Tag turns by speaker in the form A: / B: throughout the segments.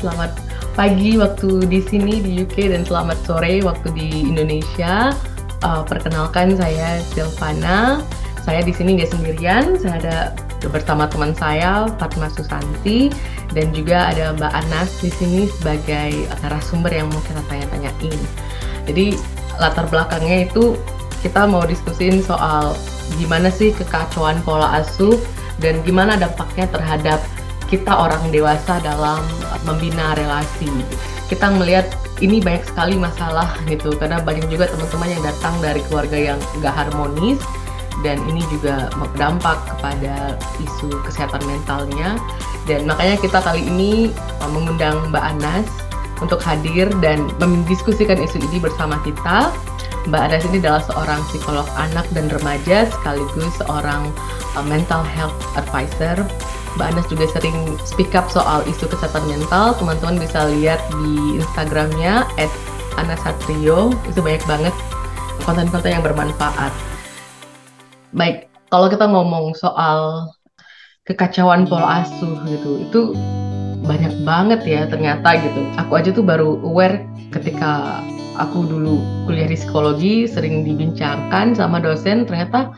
A: Selamat pagi waktu di sini di UK dan selamat sore waktu di Indonesia. Uh, perkenalkan saya Silvana. Saya di sini nggak sendirian. Saya ada bersama teman saya Fatma Susanti dan juga ada Mbak Anas di sini sebagai narasumber yang mau kita tanya-tanyain. Jadi latar belakangnya itu kita mau diskusin soal gimana sih kekacauan pola asuh dan gimana dampaknya terhadap kita orang dewasa dalam membina relasi. Kita melihat ini banyak sekali masalah gitu karena banyak juga teman-teman yang datang dari keluarga yang gak harmonis dan ini juga berdampak kepada isu kesehatan mentalnya dan makanya kita kali ini mengundang Mbak Anas untuk hadir dan mendiskusikan isu ini bersama kita. Mbak Anas ini adalah seorang psikolog anak dan remaja sekaligus seorang uh, mental health advisor Mbak Anas juga sering speak up soal isu kesehatan mental. Teman-teman bisa lihat di Instagramnya @anasatrio. Itu banyak banget konten-konten yang bermanfaat. Baik, kalau kita ngomong soal kekacauan pola asuh gitu, itu banyak banget ya ternyata gitu. Aku aja tuh baru aware ketika aku dulu kuliah di psikologi sering dibincangkan sama dosen ternyata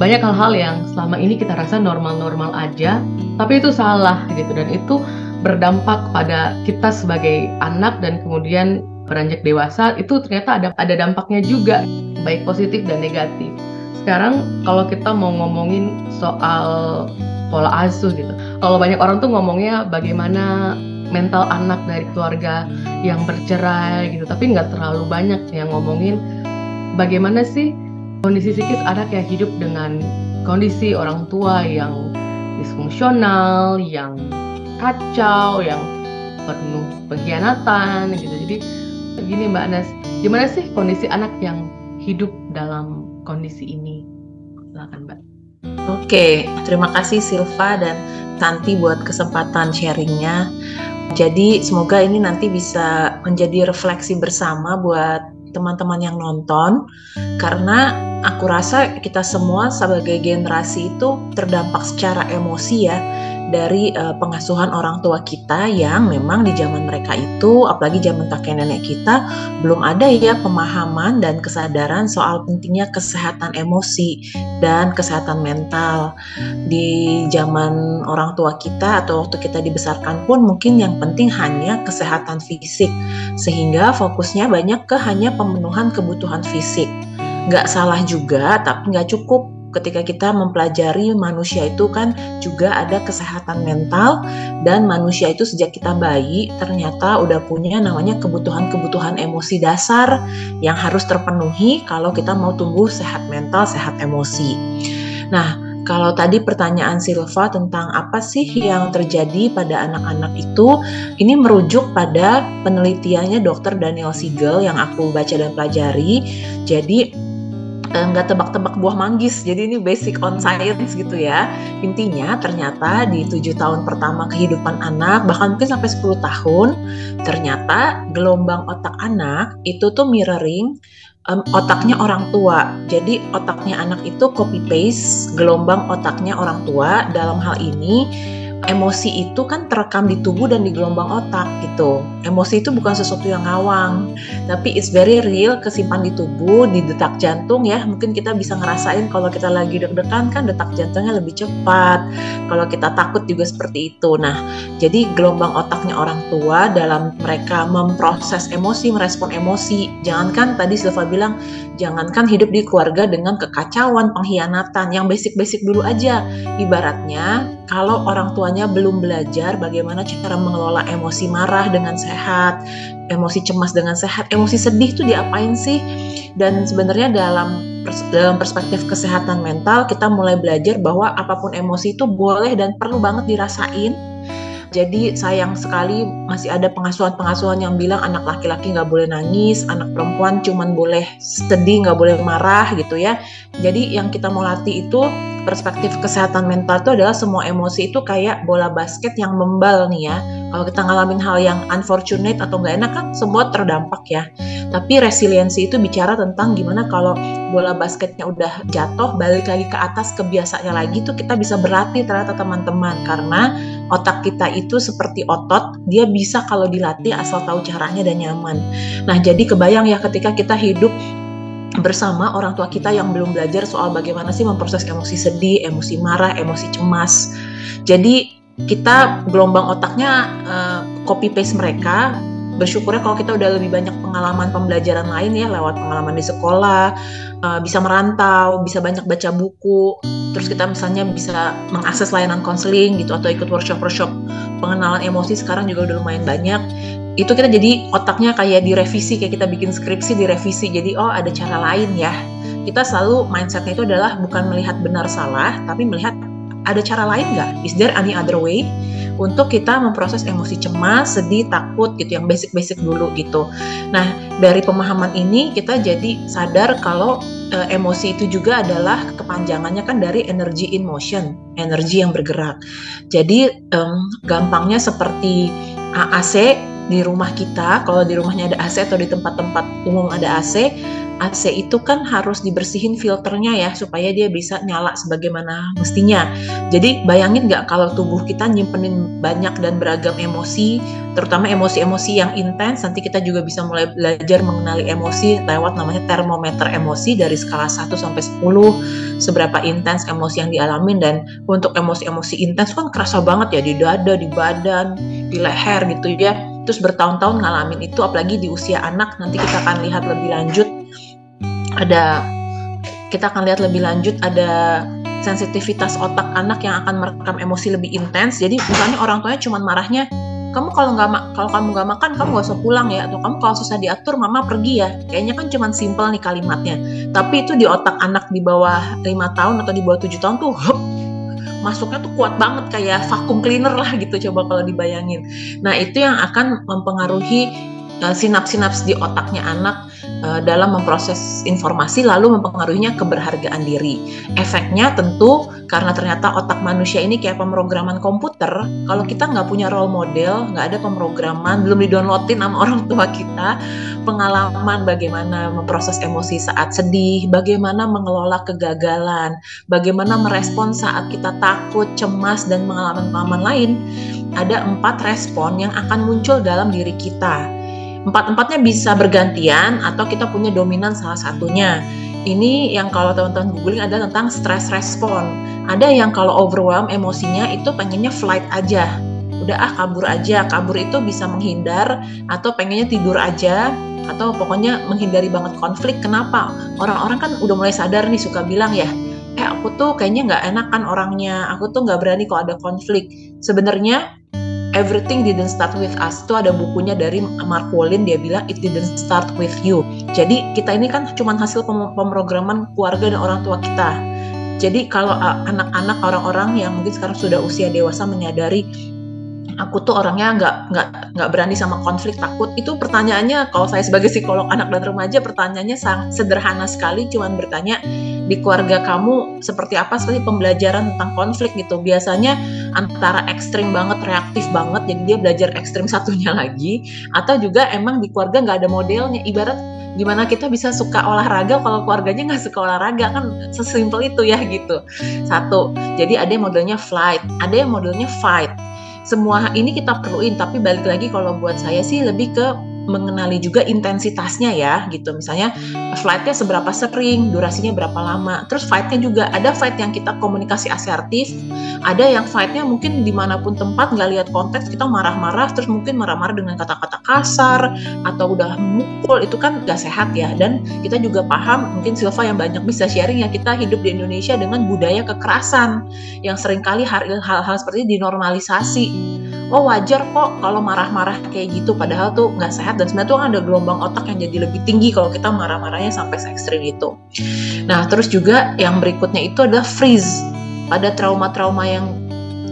A: banyak hal-hal yang selama ini kita rasa normal-normal aja, tapi itu salah gitu dan itu berdampak pada kita sebagai anak dan kemudian beranjak dewasa itu ternyata ada ada dampaknya juga baik positif dan negatif. Sekarang kalau kita mau ngomongin soal pola asuh gitu. Kalau banyak orang tuh ngomongnya bagaimana mental anak dari keluarga yang bercerai gitu, tapi nggak terlalu banyak yang ngomongin bagaimana sih Kondisi psikis anak yang hidup dengan kondisi orang tua yang disfungsional, yang kacau, yang penuh pengkhianatan gitu. Jadi begini Mbak Anas, gimana sih kondisi anak yang hidup dalam kondisi ini? Silakan Mbak.
B: Oke, terima kasih Silva dan Tanti buat kesempatan sharingnya. Jadi semoga ini nanti bisa menjadi refleksi bersama buat teman-teman yang nonton karena aku rasa kita semua sebagai generasi itu terdampak secara emosi ya dari uh, pengasuhan orang tua kita yang memang di zaman mereka itu apalagi zaman kakek nenek kita belum ada ya pemahaman dan kesadaran soal pentingnya kesehatan emosi dan kesehatan mental. Di zaman orang tua kita atau waktu kita dibesarkan pun mungkin yang penting hanya kesehatan fisik sehingga fokusnya banyak ke hanya pemenuhan kebutuhan fisik nggak salah juga tapi nggak cukup ketika kita mempelajari manusia itu kan juga ada kesehatan mental dan manusia itu sejak kita bayi ternyata udah punya namanya kebutuhan-kebutuhan emosi dasar yang harus terpenuhi kalau kita mau tumbuh sehat mental, sehat emosi. Nah, kalau tadi pertanyaan Silva tentang apa sih yang terjadi pada anak-anak itu, ini merujuk pada penelitiannya Dr. Daniel Siegel yang aku baca dan pelajari. Jadi nggak tebak-tebak buah manggis. Jadi ini basic on science gitu ya. Intinya ternyata di tujuh tahun pertama kehidupan anak, bahkan mungkin sampai 10 tahun, ternyata gelombang otak anak itu tuh mirroring um, otaknya orang tua. Jadi otaknya anak itu copy paste gelombang otaknya orang tua. Dalam hal ini emosi itu kan terekam di tubuh dan di gelombang otak gitu. Emosi itu bukan sesuatu yang ngawang, tapi it's very real, kesimpan di tubuh, di detak jantung ya. Mungkin kita bisa ngerasain kalau kita lagi deg-degan kan detak jantungnya lebih cepat. Kalau kita takut juga seperti itu. Nah, jadi gelombang otaknya orang tua dalam mereka memproses emosi, merespon emosi. Jangankan tadi Silva bilang, jangankan hidup di keluarga dengan kekacauan, pengkhianatan, yang basic-basic dulu aja. Ibaratnya kalau orang tuanya belum belajar bagaimana cara mengelola emosi marah dengan sehat, emosi cemas dengan sehat, emosi sedih itu diapain sih? Dan sebenarnya dalam dalam perspektif kesehatan mental kita mulai belajar bahwa apa pun emosi itu boleh dan perlu banget dirasain jadi sayang sekali masih ada pengasuhan-pengasuhan yang bilang anak laki-laki nggak boleh nangis, anak perempuan cuman boleh sedih, nggak boleh marah gitu ya. Jadi yang kita mau latih itu perspektif kesehatan mental itu adalah semua emosi itu kayak bola basket yang membal nih ya. Kalau kita ngalamin hal yang unfortunate atau nggak enak kan semua terdampak ya. Tapi resiliensi itu bicara tentang gimana kalau bola basketnya udah jatuh balik lagi ke atas kebiasaannya lagi tuh kita bisa berlatih ternyata teman-teman karena otak kita itu seperti otot, dia bisa kalau dilatih asal tahu caranya dan nyaman. Nah, jadi kebayang ya ketika kita hidup bersama orang tua kita yang belum belajar soal bagaimana sih memproses emosi sedih, emosi marah, emosi cemas. Jadi kita gelombang otaknya uh, copy paste mereka. Bersyukurnya kalau kita udah lebih banyak pengalaman pembelajaran lain ya lewat pengalaman di sekolah uh, bisa merantau bisa banyak baca buku. Terus kita misalnya bisa mengakses layanan konseling gitu atau ikut workshop workshop pengenalan emosi sekarang juga udah lumayan banyak itu kita jadi otaknya kayak direvisi kayak kita bikin skripsi direvisi jadi oh ada cara lain ya kita selalu mindsetnya itu adalah bukan melihat benar salah tapi melihat ada cara lain nggak? Is there any other way? Untuk kita memproses emosi cemas, sedih, takut gitu, yang basic-basic dulu gitu. Nah, dari pemahaman ini kita jadi sadar kalau e, emosi itu juga adalah kepanjangannya kan dari energy in motion, energi yang bergerak. Jadi um, gampangnya seperti AC di rumah kita, kalau di rumahnya ada AC atau di tempat-tempat umum ada AC, AC itu kan harus dibersihin filternya ya supaya dia bisa nyala sebagaimana mestinya. Jadi bayangin nggak kalau tubuh kita nyimpenin banyak dan beragam emosi, terutama emosi-emosi yang intens, nanti kita juga bisa mulai belajar mengenali emosi lewat namanya termometer emosi dari skala 1 sampai 10, seberapa intens emosi yang dialamin dan untuk emosi-emosi intens kan kerasa banget ya di dada, di badan, di leher gitu ya. Terus bertahun-tahun ngalamin itu apalagi di usia anak nanti kita akan lihat lebih lanjut. Ada kita akan lihat lebih lanjut ada sensitivitas otak anak yang akan merekam emosi lebih intens. Jadi misalnya orang tuanya cuma marahnya, kamu kalau nggak kalau kamu nggak makan kamu gak usah pulang ya atau kamu kalau susah diatur mama pergi ya. Kayaknya kan cuma simpel nih kalimatnya. Tapi itu di otak anak di bawah lima tahun atau di bawah tujuh tahun tuh masuknya tuh kuat banget kayak vakum cleaner lah gitu coba kalau dibayangin. Nah itu yang akan mempengaruhi uh, sinaps-sinaps di otaknya anak uh, dalam memproses informasi lalu mempengaruhinya keberhargaan diri. Efeknya tentu karena ternyata otak manusia ini kayak pemrograman komputer. Kalau kita nggak punya role model, nggak ada pemrograman, belum didownloadin sama orang tua kita, pengalaman bagaimana memproses emosi saat sedih, bagaimana mengelola kegagalan, bagaimana merespon saat kita takut, cemas, dan pengalaman-pengalaman lain, ada empat respon yang akan muncul dalam diri kita empat-empatnya bisa bergantian atau kita punya dominan salah satunya. Ini yang kalau teman-teman googling ada tentang stress respon. Ada yang kalau overwhelm emosinya itu pengennya flight aja. Udah ah kabur aja. Kabur itu bisa menghindar atau pengennya tidur aja atau pokoknya menghindari banget konflik. Kenapa? Orang-orang kan udah mulai sadar nih suka bilang ya, eh aku tuh kayaknya nggak enak kan orangnya, aku tuh nggak berani kalau ada konflik. Sebenarnya Everything didn't start with us. Itu ada bukunya dari Mark Wallin dia bilang it didn't start with you. Jadi kita ini kan cuma hasil pemrograman keluarga dan orang tua kita. Jadi kalau anak-anak orang-orang yang mungkin sekarang sudah usia dewasa menyadari aku tuh orangnya nggak nggak nggak berani sama konflik takut itu pertanyaannya kalau saya sebagai psikolog anak dan remaja pertanyaannya sangat sederhana sekali cuman bertanya di keluarga kamu seperti apa sih pembelajaran tentang konflik gitu? Biasanya antara ekstrim banget reaktif banget jadi dia belajar ekstrim satunya lagi atau juga emang di keluarga nggak ada modelnya. Ibarat gimana kita bisa suka olahraga kalau keluarganya nggak suka olahraga kan sesimpel itu ya gitu. Satu jadi ada yang modelnya flight ada yang modelnya fight. Semua ini kita perluin tapi balik lagi kalau buat saya sih lebih ke mengenali juga intensitasnya ya gitu. Misalnya flightnya seberapa sering durasinya berapa lama. Terus fightnya juga ada fight yang kita komunikasi asertif ada yang fightnya mungkin di mana pun tempat nggak lihat konteks kita marah-marah terus mungkin marah-marah dengan kata-kata kasar atau udah mukul itu kan gak sehat ya. Dan kita juga paham mungkin Silva yang banyak bisa sharing ya kita hidup di Indonesia dengan budaya kekerasan yang sering kali hal-hal seperti dinormalisasi oh wajar kok kalau marah-marah kayak gitu. Padahal tuh nggak sehat. Dan sebenarnya tuh ada gelombang otak yang jadi lebih tinggi kalau kita marah-marahnya sampai se ekstrim itu. Nah terus juga yang berikutnya itu adalah freeze. Pada trauma-trauma yang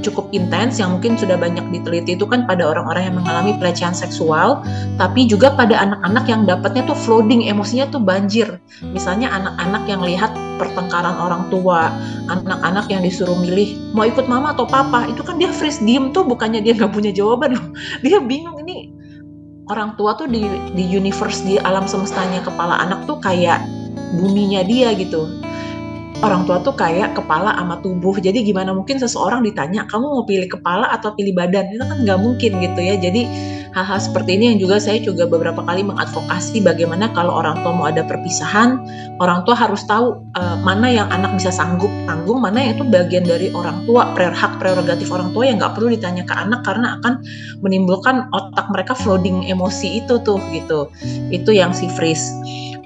B: cukup intens yang mungkin sudah banyak diteliti itu kan pada orang-orang yang mengalami pelecehan seksual, tapi juga pada anak-anak yang dapatnya tuh flooding emosinya tuh banjir. Misalnya anak-anak yang lihat pertengkaran orang tua, anak-anak yang disuruh milih mau ikut mama atau papa, itu kan dia freeze diem tuh bukannya dia nggak punya jawaban loh, dia bingung ini orang tua tuh di di universe di alam semestanya kepala anak tuh kayak buminya dia gitu orang tua tuh kayak kepala sama tubuh. Jadi gimana mungkin seseorang ditanya, kamu mau pilih kepala atau pilih badan? Itu kan nggak mungkin gitu ya. Jadi hal-hal seperti ini yang juga saya juga beberapa kali mengadvokasi bagaimana kalau orang tua mau ada perpisahan, orang tua harus tahu uh, mana yang anak bisa sanggup tanggung, mana yang itu bagian dari orang tua, hak prerogatif orang tua yang nggak perlu ditanya ke anak karena akan menimbulkan otak mereka flooding emosi itu tuh gitu. Itu yang si freeze.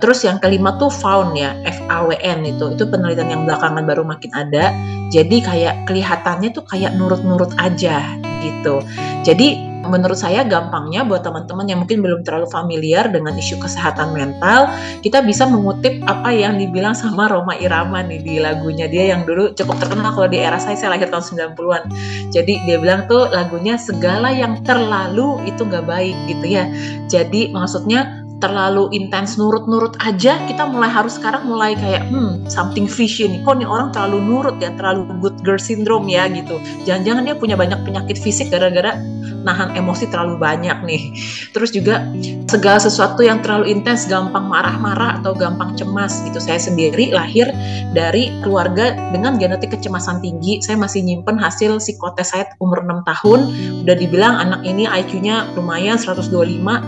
B: Terus yang kelima tuh found ya, F A W N itu. Itu penelitian yang belakangan baru makin ada. Jadi kayak kelihatannya tuh kayak nurut-nurut aja gitu. Jadi menurut saya gampangnya buat teman-teman yang mungkin belum terlalu familiar dengan isu kesehatan mental, kita bisa mengutip apa yang dibilang sama Roma Irama nih di lagunya dia yang dulu cukup terkenal kalau di era saya, saya lahir tahun 90-an. Jadi dia bilang tuh lagunya segala yang terlalu itu nggak baik gitu ya. Jadi maksudnya terlalu intens nurut-nurut aja kita mulai harus sekarang mulai kayak hmm something fishy nih kok nih orang terlalu nurut ya terlalu good girl syndrome ya gitu jangan-jangan dia punya banyak penyakit fisik gara-gara nahan emosi terlalu banyak nih. Terus juga segala sesuatu yang terlalu intens, gampang marah-marah atau gampang cemas gitu. Saya sendiri lahir dari keluarga dengan genetik kecemasan tinggi. Saya masih nyimpen hasil psikotes saya umur 6 tahun. Udah dibilang anak ini IQ-nya lumayan 125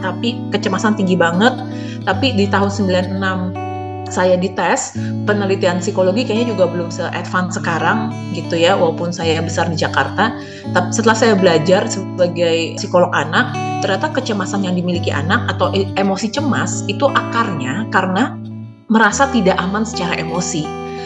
B: tapi kecemasan tinggi banget. Tapi di tahun 96 saya dites penelitian psikologi kayaknya juga belum se-advance sekarang gitu ya walaupun saya besar di Jakarta. Tapi setelah saya belajar sebagai psikolog anak ternyata kecemasan yang dimiliki anak atau e, emosi cemas itu akarnya karena merasa tidak aman secara emosi.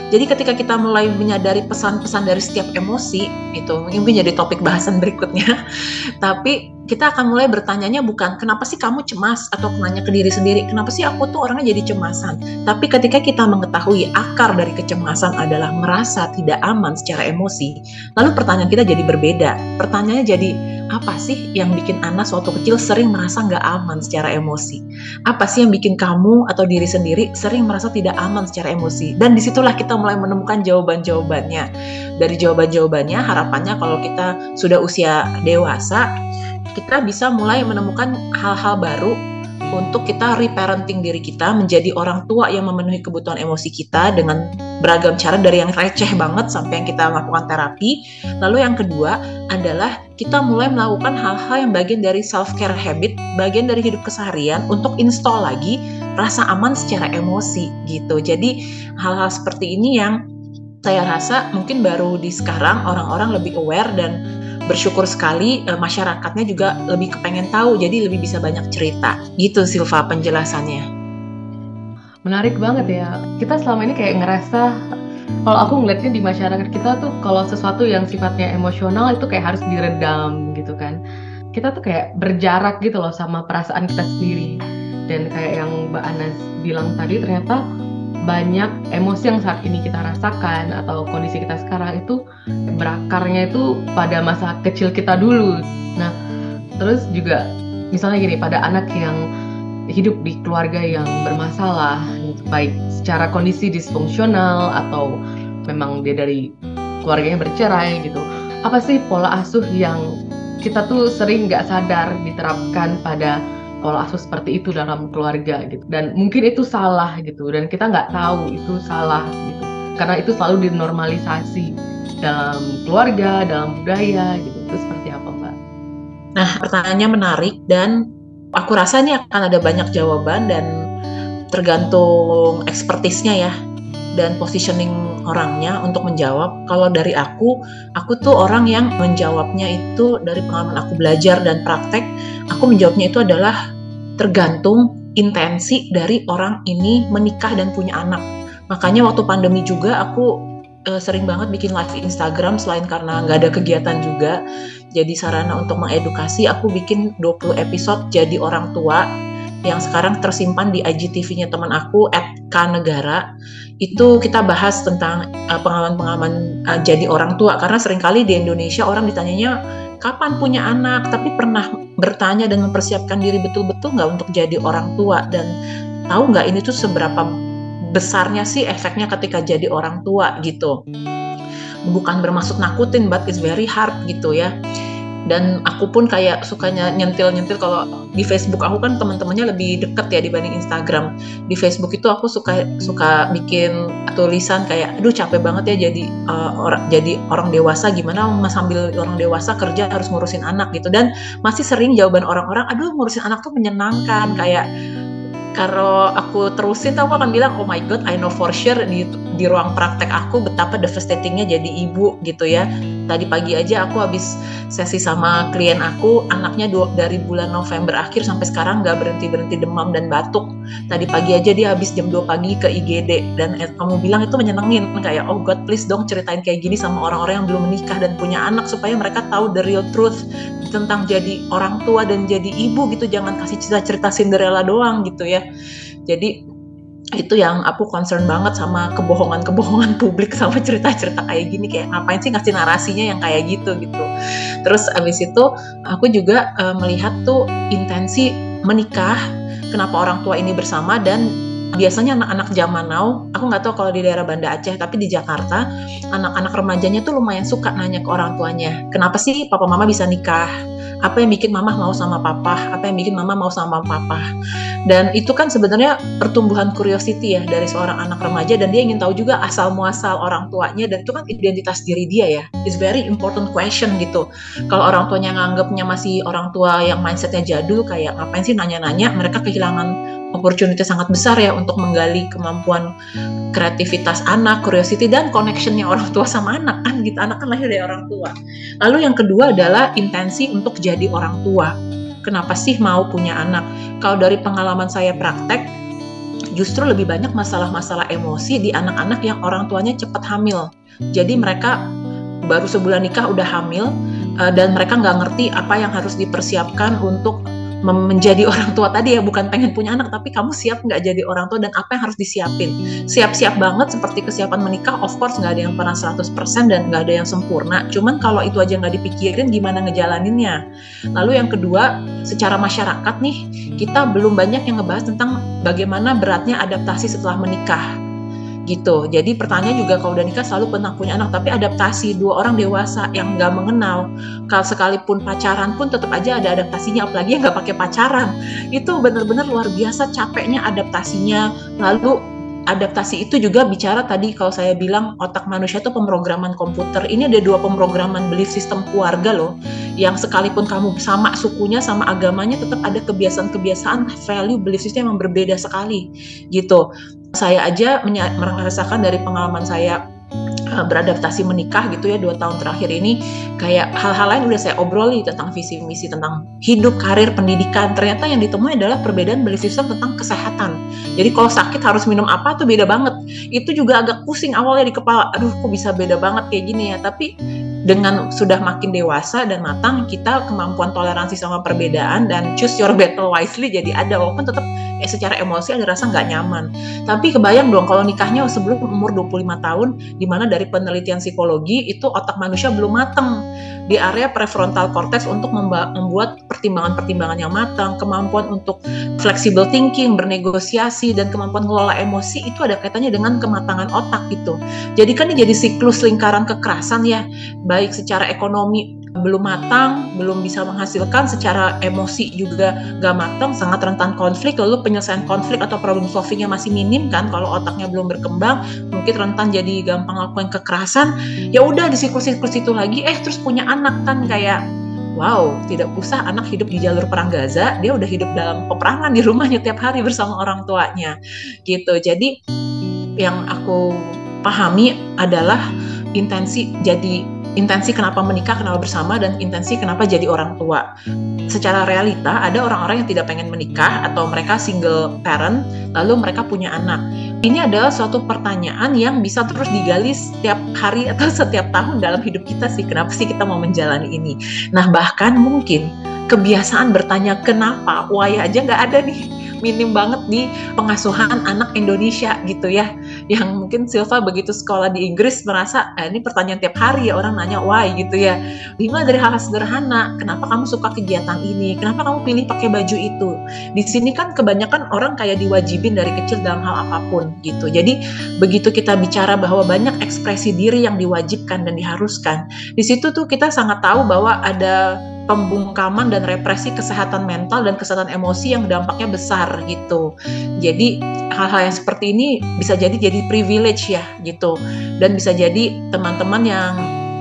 B: Jadi ketika kita mulai menyadari pesan-pesan dari setiap emosi itu mungkin jadi topik bahasan berikutnya. Tapi kita akan mulai bertanyanya bukan kenapa sih kamu cemas? Atau nanya ke diri sendiri kenapa sih aku tuh orangnya jadi cemasan? Tapi ketika kita mengetahui akar dari kecemasan adalah merasa tidak aman secara emosi lalu pertanyaan kita jadi berbeda. Pertanyaannya jadi apa sih yang bikin anak suatu kecil sering merasa nggak aman secara emosi? Apa sih yang bikin kamu atau diri sendiri sering merasa tidak aman secara emosi? Dan di situlah kita mulai menemukan jawaban-jawabannya. Dari jawaban-jawabannya harapannya kalau kita sudah usia dewasa kita bisa mulai menemukan hal-hal baru untuk kita reparenting diri kita menjadi orang tua yang memenuhi kebutuhan emosi kita dengan beragam cara dari yang receh banget sampai yang kita melakukan terapi. Lalu yang kedua adalah kita mulai melakukan hal-hal yang bagian dari self care habit, bagian dari hidup keseharian untuk install lagi rasa aman secara emosi gitu. Jadi hal-hal seperti ini yang saya rasa mungkin baru di sekarang orang-orang lebih aware dan bersyukur sekali e, masyarakatnya juga lebih kepengen tahu jadi lebih bisa banyak cerita. Gitu Silva penjelasannya.
A: Menarik banget ya. Kita selama ini kayak ngerasa kalau aku ngeliatnya di masyarakat kita tuh kalau sesuatu yang sifatnya emosional itu kayak harus diredam gitu kan. Kita tuh kayak berjarak gitu loh sama perasaan kita sendiri. Dan kayak yang Mbak Anas bilang tadi ternyata banyak emosi yang saat ini kita rasakan atau kondisi kita sekarang itu berakarnya itu pada masa kecil kita dulu. Nah, terus juga misalnya gini, pada anak yang hidup di keluarga yang bermasalah, baik secara kondisi disfungsional atau memang dia dari keluarganya bercerai gitu. Apa sih pola asuh yang kita tuh sering nggak sadar diterapkan pada pola asuh seperti itu dalam keluarga gitu. Dan mungkin itu salah gitu. Dan kita nggak tahu itu salah gitu. Karena itu selalu dinormalisasi dalam keluarga dalam budaya gitu. Itu seperti apa mbak?
B: Nah pertanyaannya menarik dan aku rasa ini akan ada banyak jawaban dan tergantung ekspertisnya ya dan positioning orangnya untuk menjawab. Kalau dari aku, aku tuh orang yang menjawabnya itu dari pengalaman aku belajar dan praktek aku menjawabnya itu adalah tergantung intensi dari orang ini menikah dan punya anak. Makanya waktu pandemi juga aku uh, sering banget bikin live Instagram selain karena nggak ada kegiatan juga. Jadi sarana untuk mengedukasi aku bikin 20 episode jadi orang tua yang sekarang tersimpan di IGTV-nya teman aku @kanegara itu kita bahas tentang eh, pengalaman-pengalaman uh, jadi orang tua karena sering kali di Indonesia orang ditanyanya kapan punya anak, tapi pernah bertanya dan mempersiapkan diri betul-betul nggak untuk jadi orang tua dan tahu nggak ini tuh seberapa besarnya sih efeknya ketika jadi orang tua gitu. Bukan bermaksud nakutin, but it's very hard gitu ya. Dan aku pun kayak sukanya nyentil-nyentil. Kalau di Facebook aku kan teman-temannya lebih deket ya dibanding Instagram. Di Facebook itu aku suka suka bikin tulisan kayak aduh capek banget ya jadi uh, orang jadi orang dewasa. Gimana sambil orang dewasa kerja harus ngurusin anak gitu. Dan masih sering jawaban orang-orang aduh ngurusin anak tuh menyenangkan. Kayak kalau aku terusin aku akan bilang oh my god I know for sure di di ruang praktek aku betapa devastatingnya jadi ibu gitu ya tadi pagi aja aku habis sesi sama klien aku anaknya dua, dari bulan November akhir sampai sekarang nggak berhenti berhenti demam dan batuk. Tadi pagi aja dia habis jam 2 pagi ke IGD dan eh, kamu bilang itu menyenengin kayak oh god please dong ceritain kayak gini sama orang-orang yang belum menikah dan punya anak supaya mereka tahu the real truth tentang jadi orang tua dan jadi ibu gitu. Jangan kasih cerita-cerita Cinderella doang gitu ya. Jadi itu yang aku concern banget sama kebohongan-kebohongan publik sama cerita-cerita kayak gini kayak ngapain sih ngasih narasinya yang kayak gitu gitu terus abis itu aku juga uh, melihat tuh intensi menikah kenapa orang tua ini bersama dan biasanya anak-anak zaman now, aku nggak tahu kalau di daerah Banda Aceh, tapi di Jakarta, anak-anak remajanya tuh lumayan suka nanya ke orang tuanya, kenapa sih papa mama bisa nikah? Apa yang bikin mama mau sama papa? Apa yang bikin mama mau sama papa? Dan itu kan sebenarnya pertumbuhan curiosity ya dari seorang anak remaja dan dia ingin tahu juga asal muasal orang tuanya dan itu kan identitas diri dia ya. It's very important question gitu. Kalau orang tuanya nganggapnya masih orang tua yang mindsetnya jadul kayak ngapain sih nanya-nanya, mereka kehilangan opportunity sangat besar ya untuk menggali kemampuan kreativitas anak, curiosity dan connectionnya orang tua sama anak kan gitu anak kan lahir dari orang tua. Lalu yang kedua adalah intensi untuk jadi orang tua. Kenapa sih mau punya anak? Kalau dari pengalaman saya praktek, justru lebih banyak masalah-masalah emosi di anak-anak yang orang tuanya cepat hamil. Jadi mereka baru sebulan nikah udah hamil eh, dan mereka nggak ngerti apa yang harus dipersiapkan untuk menjadi orang tua tadi ya bukan pengen punya anak tapi kamu siap nggak jadi orang tua dan apa yang harus disiapin? Siap-siap banget seperti kesiapan menikah of course nggak ada yang pernah 100% dan nggak ada yang sempurna. Cuman kalau itu aja nggak dipikirin gimana ngejalaninnya? Lalu yang kedua secara masyarakat nih kita belum banyak yang ngebahas tentang bagaimana beratnya adaptasi setelah menikah gitu. Jadi pertanyaan juga kalau udah nikah selalu tentang punya anak, tapi adaptasi dua orang dewasa yang nggak mengenal, kalau sekalipun pacaran pun tetap aja ada adaptasinya, apalagi yang nggak pakai pacaran. Itu benar-benar luar biasa capeknya adaptasinya. Lalu adaptasi itu juga bicara tadi kalau saya bilang otak manusia itu pemrograman komputer. Ini ada dua pemrograman belief system keluarga loh. Yang sekalipun kamu sama sukunya sama agamanya tetap ada kebiasaan-kebiasaan value belief system yang berbeda sekali gitu saya aja merasakan dari pengalaman saya beradaptasi menikah gitu ya dua tahun terakhir ini. Kayak hal-hal lain udah saya obroli tentang visi misi tentang hidup karir pendidikan. Ternyata yang ditemui adalah perbedaan belief system tentang kesehatan. Jadi kalau sakit harus minum apa tuh beda banget. Itu juga agak pusing awalnya di kepala aduh kok bisa beda banget kayak gini ya? Tapi dengan sudah makin dewasa dan matang kita kemampuan toleransi sama perbedaan dan choose your battle wisely jadi ada walaupun tetap eh, secara emosi ada rasa nggak nyaman. Tapi kebayang dong kalau nikahnya sebelum umur 25 tahun di mana dari penelitian psikologi itu otak manusia belum matang. Di area prefrontal cortex untuk membuat pertimbangan-pertimbangan yang matang kemampuan untuk flexible thinking bernegosiasi dan kemampuan mengelola emosi itu ada kaitannya dengan kematangan otak gitu. Jadi kan ini jadi siklus lingkaran kekerasan ya baik secara ekonomi belum matang, belum bisa menghasilkan secara emosi juga gak matang, sangat rentan konflik, lalu penyelesaian konflik atau problem solvingnya masih minim kan, kalau otaknya belum berkembang, mungkin rentan jadi gampang lakukan kekerasan, ya udah di siklus-siklus itu lagi, eh terus punya anak kan kayak wow, tidak usah anak hidup di jalur perang Gaza, dia udah hidup dalam peperangan di rumahnya tiap hari bersama orang tuanya. Gitu. Jadi yang aku pahami adalah intensi jadi intensi kenapa menikah, kenapa bersama, dan intensi kenapa jadi orang tua. Secara realita, ada orang-orang yang tidak pengen menikah atau mereka single parent, lalu mereka punya anak. Ini adalah suatu pertanyaan yang bisa terus digali setiap hari atau setiap tahun dalam hidup kita sih. Kenapa sih kita mau menjalani ini? Nah, bahkan mungkin kebiasaan bertanya kenapa, why aja nggak ada nih. Minim banget di pengasuhan anak Indonesia gitu ya. Yang mungkin Silva begitu sekolah di Inggris merasa eh, ini pertanyaan tiap hari ya orang nanya why gitu ya. Dimulai dari hal, hal sederhana kenapa kamu suka kegiatan ini? Kenapa kamu pilih pakai baju itu? Di sini kan kebanyakan orang kayak diwajibin dari kecil dalam hal apa pun gitu. Jadi begitu kita bicara bahwa banyak ekspresi diri yang diwajibkan dan diharuskan di situ tuh kita sangat tahu bahwa ada pembungkaman dan represi kesehatan mental dan kesehatan emosi yang dampaknya besar gitu. Jadi hal-hal yang seperti ini bisa jadi jadi privilege ya gitu dan bisa jadi teman-teman yang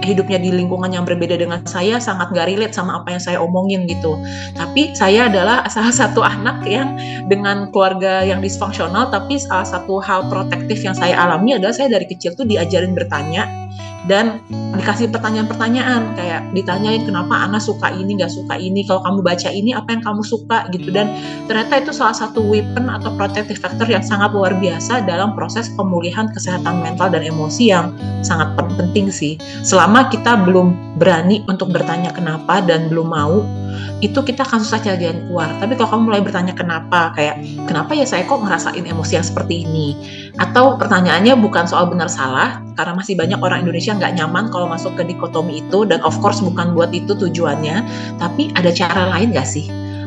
B: hidupnya di lingkungan yang berbeda dengan saya sangat gak relate sama apa yang saya omongin gitu. Tapi saya adalah salah satu anak yang dengan keluarga yang disfungsional tapi salah satu hal protektif yang saya alami adalah saya dari kecil tuh diajarin bertanya dan dikasih pertanyaan-pertanyaan kayak ditanyain kenapa Ana suka ini nggak suka ini kalau kamu baca ini apa yang kamu suka gitu dan ternyata itu salah satu weapon atau protective factor yang sangat luar biasa dalam proses pemulihan kesehatan mental dan emosi yang sangat penting sih selama kita belum berani untuk bertanya kenapa dan belum mau itu kita akan susah cari jalan keluar. Tapi kalau kamu mulai bertanya kenapa, kayak kenapa ya saya kok ngerasain emosi yang seperti ini? Atau pertanyaannya bukan soal benar salah, karena masih banyak orang Indonesia nggak nyaman kalau masuk ke dikotomi itu, dan of course bukan buat itu tujuannya, tapi ada cara lain nggak sih?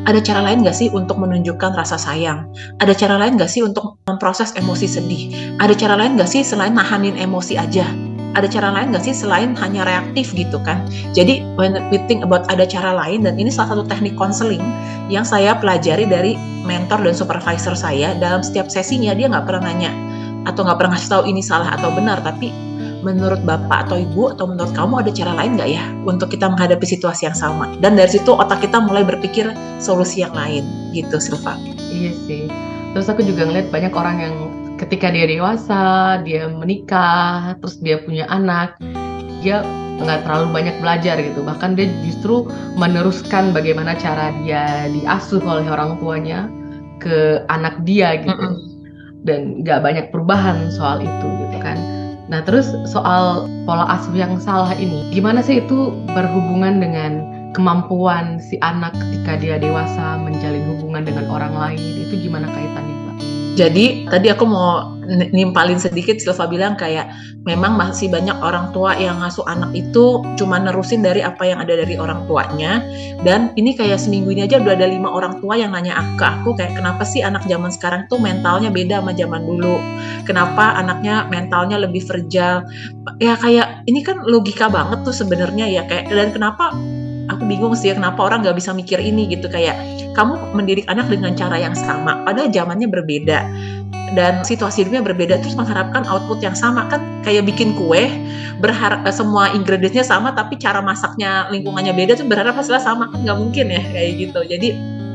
B: Ada cara lain nggak sih untuk menunjukkan rasa sayang? Ada cara lain nggak sih untuk memproses emosi sedih? Ada cara lain nggak sih selain nahanin emosi aja? ada cara lain nggak sih selain hanya reaktif gitu kan? Jadi when we think about ada cara lain dan ini salah satu teknik konseling yang saya pelajari dari mentor dan supervisor saya dalam setiap sesinya dia nggak pernah nanya atau nggak pernah ngasih tahu ini salah atau benar tapi menurut bapak atau ibu atau menurut kamu ada cara lain nggak ya untuk kita menghadapi situasi yang sama dan dari situ otak kita mulai berpikir solusi yang lain gitu Silva
A: iya sih terus aku juga ngeliat banyak orang yang ketika dia dewasa, dia menikah, terus dia punya anak, dia nggak terlalu banyak belajar gitu. Bahkan dia justru meneruskan bagaimana cara dia diasuh oleh orang tuanya ke anak dia gitu. Dan nggak banyak perubahan soal itu gitu kan. Nah terus soal pola asuh yang salah ini, gimana sih itu berhubungan dengan kemampuan si anak ketika dia dewasa menjalin hubungan dengan orang lain itu gimana kaitannya?
B: Jadi tadi aku mau nimpalin sedikit Silva bilang kayak memang masih banyak orang tua yang ngasuh anak itu cuma nerusin dari apa yang ada dari orang tuanya. Dan ini kayak seminggu ini aja udah ada lima orang tua yang nanya ke aku kayak kenapa sih anak zaman sekarang tuh mentalnya beda sama zaman dulu? Kenapa anaknya mentalnya lebih fragile? Ya kayak ini kan logika banget tuh sebenarnya ya kayak dan kenapa aku bingung sih ya kenapa orang nggak bisa mikir ini gitu kayak kamu mendidik anak dengan cara yang sama padahal zamannya berbeda. Dan situasi hidupnya berbeda terus mengharapkan output yang sama. Kan kayak bikin kue berharap eh, semua ingredientsnya sama tapi cara masaknya lingkungannya beda tuh berharap hasilnya sama. Kan nggak mungkin ya kayak gitu. Jadi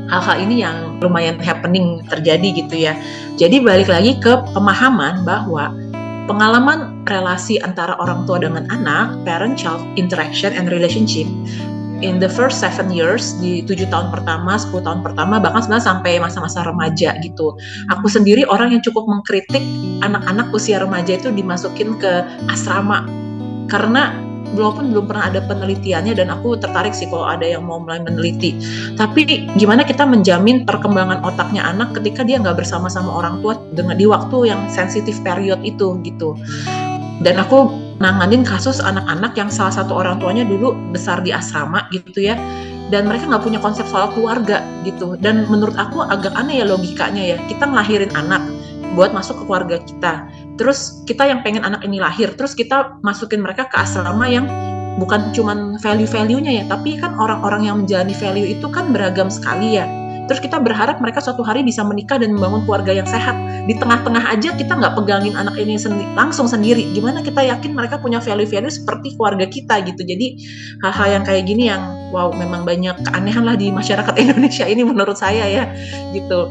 B: hal-hal ini yang lumayan happening terjadi gitu ya. Jadi balik lagi ke pemahaman bahwa pengalaman relasi antara orang tua dengan anak parent child interaction and relationship in the first seven years di tujuh tahun pertama, 10 tahun pertama, bahkan sebenarnya sampai masa-masa remaja gitu. Aku sendiri orang yang cukup mengkritik anak-anak usia remaja itu dimasukin ke asrama karena walaupun belum pernah ada penelitiannya dan aku tertarik sih kalau ada yang mau mulai meneliti. Tapi gimana kita menjamin perkembangan otaknya anak ketika dia nggak bersama sama orang tua dengan di waktu yang sensitif period itu gitu. Dan aku nanganin kasus anak-anak yang salah satu orang tuanya dulu besar di asrama gitu ya. Dan mereka nggak punya konsep soal keluarga gitu. Dan menurut aku agak aneh ya logikanya ya. Kita ngelahirin anak buat masuk ke keluarga kita. Terus kita yang pengen anak ini lahir terus kita masukin mereka ke asrama yang bukan cuman value-value-nya ya. Tapi kan orang-orang yang menjalani value itu kan beragam sekali ya Terus kita berharap mereka suatu hari bisa menikah dan membangun keluarga yang sehat. Di tengah-tengah aja kita nggak pegangin anak ini sendi langsung sendiri. Gimana kita yakin mereka punya value-value seperti keluarga kita gitu. Jadi hal-hal yang kayak gini yang wow memang banyak keanehan lah di masyarakat Indonesia ini menurut saya ya gitu.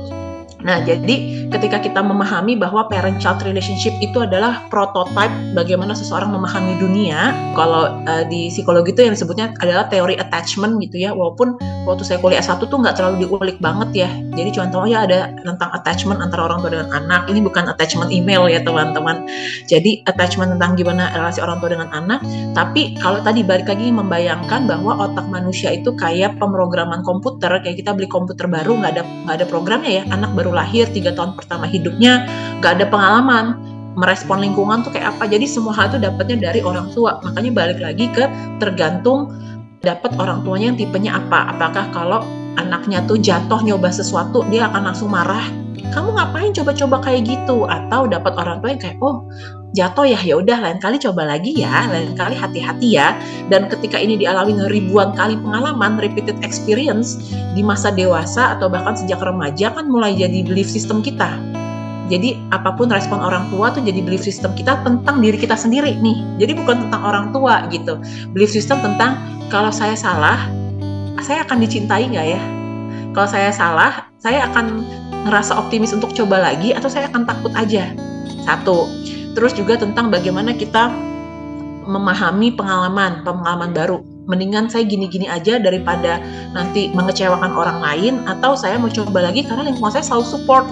B: Nah, jadi ketika kita memahami bahwa parent-child relationship itu adalah prototype bagaimana seseorang memahami dunia, kalau uh, di psikologi itu yang disebutnya adalah teori attachment gitu ya, walaupun waktu saya kuliah satu tuh nggak terlalu diulik banget ya, jadi cuma tahu ya ada tentang attachment antara orang tua dengan anak, ini bukan attachment email ya teman-teman, jadi attachment tentang gimana relasi orang tua dengan anak, tapi kalau tadi balik lagi membayangkan bahwa otak manusia itu kayak pemrograman komputer, kayak kita beli komputer baru nggak ada nggak ada programnya ya, anak baru lahir tiga tahun pertama hidupnya gak ada pengalaman merespon lingkungan tuh kayak apa. Jadi semua hal itu dapatnya dari orang tua. Makanya balik lagi ke tergantung dapat orang tuanya yang tipenya apa. Apakah kalau anaknya tuh jatuh nyoba sesuatu dia akan langsung marah kamu ngapain coba-coba kayak gitu? Atau dapat orang tua yang kayak oh jatuh ya ya udah lain kali coba lagi ya. Lain kali hati-hati ya. Dan ketika ini dialami ribuan kali pengalaman repeated experience di masa dewasa atau bahkan sejak remaja kan mulai jadi belief system kita. Jadi apa pun respon orang tua tuh jadi belief system kita tentang diri kita sendiri nih. Jadi bukan tentang orang tua gitu. Belief system tentang kalau saya salah saya akan dicintai nggak ya? Kalau saya salah saya akan ngerasa optimis untuk coba lagi atau saya akan takut aja? Satu terus juga tentang bagaimana kita memahami pengalaman pengalaman baru. Mendingan saya gini-gini aja daripada nanti mengecewakan orang lain atau saya mau coba lagi karena lingkungan saya selalu support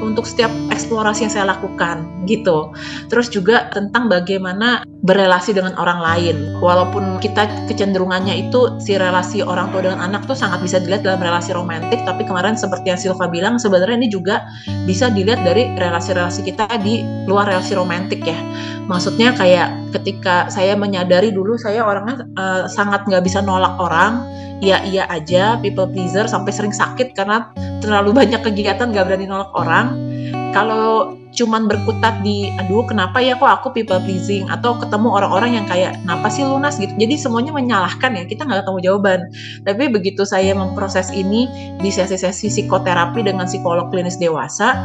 B: untuk setiap eksplorasi yang saya lakukan gitu. Terus juga tentang bagaimana berelasi dengan orang lain. Walaupun kita kecenderungannya itu si relasi orang tua dengan anak tuh sangat bisa dilihat dalam relasi romantik, tapi kemarin seperti yang Silva bilang sebenarnya ini juga bisa dilihat dari relasi-relasi kita di luar relasi romantik ya. Maksudnya kayak ketika saya menyadari dulu saya orangnya uh, sangat nggak bisa nolak orang, iya iya aja, people pleaser sampai sering sakit karena terlalu banyak kegiatan gak berani nolak orang. Kalau cuman berkutat di aduh kenapa ya kok aku people pleasing? Atau ketemu orang-orang yang kayak kenapa sih lunas? Gitu. Jadi semuanya menyalahkan ya kita nggak ketemu jawaban. Tapi begitu saya memproses ini di sesi-sesi psikoterapi dengan psikolog klinis dewasa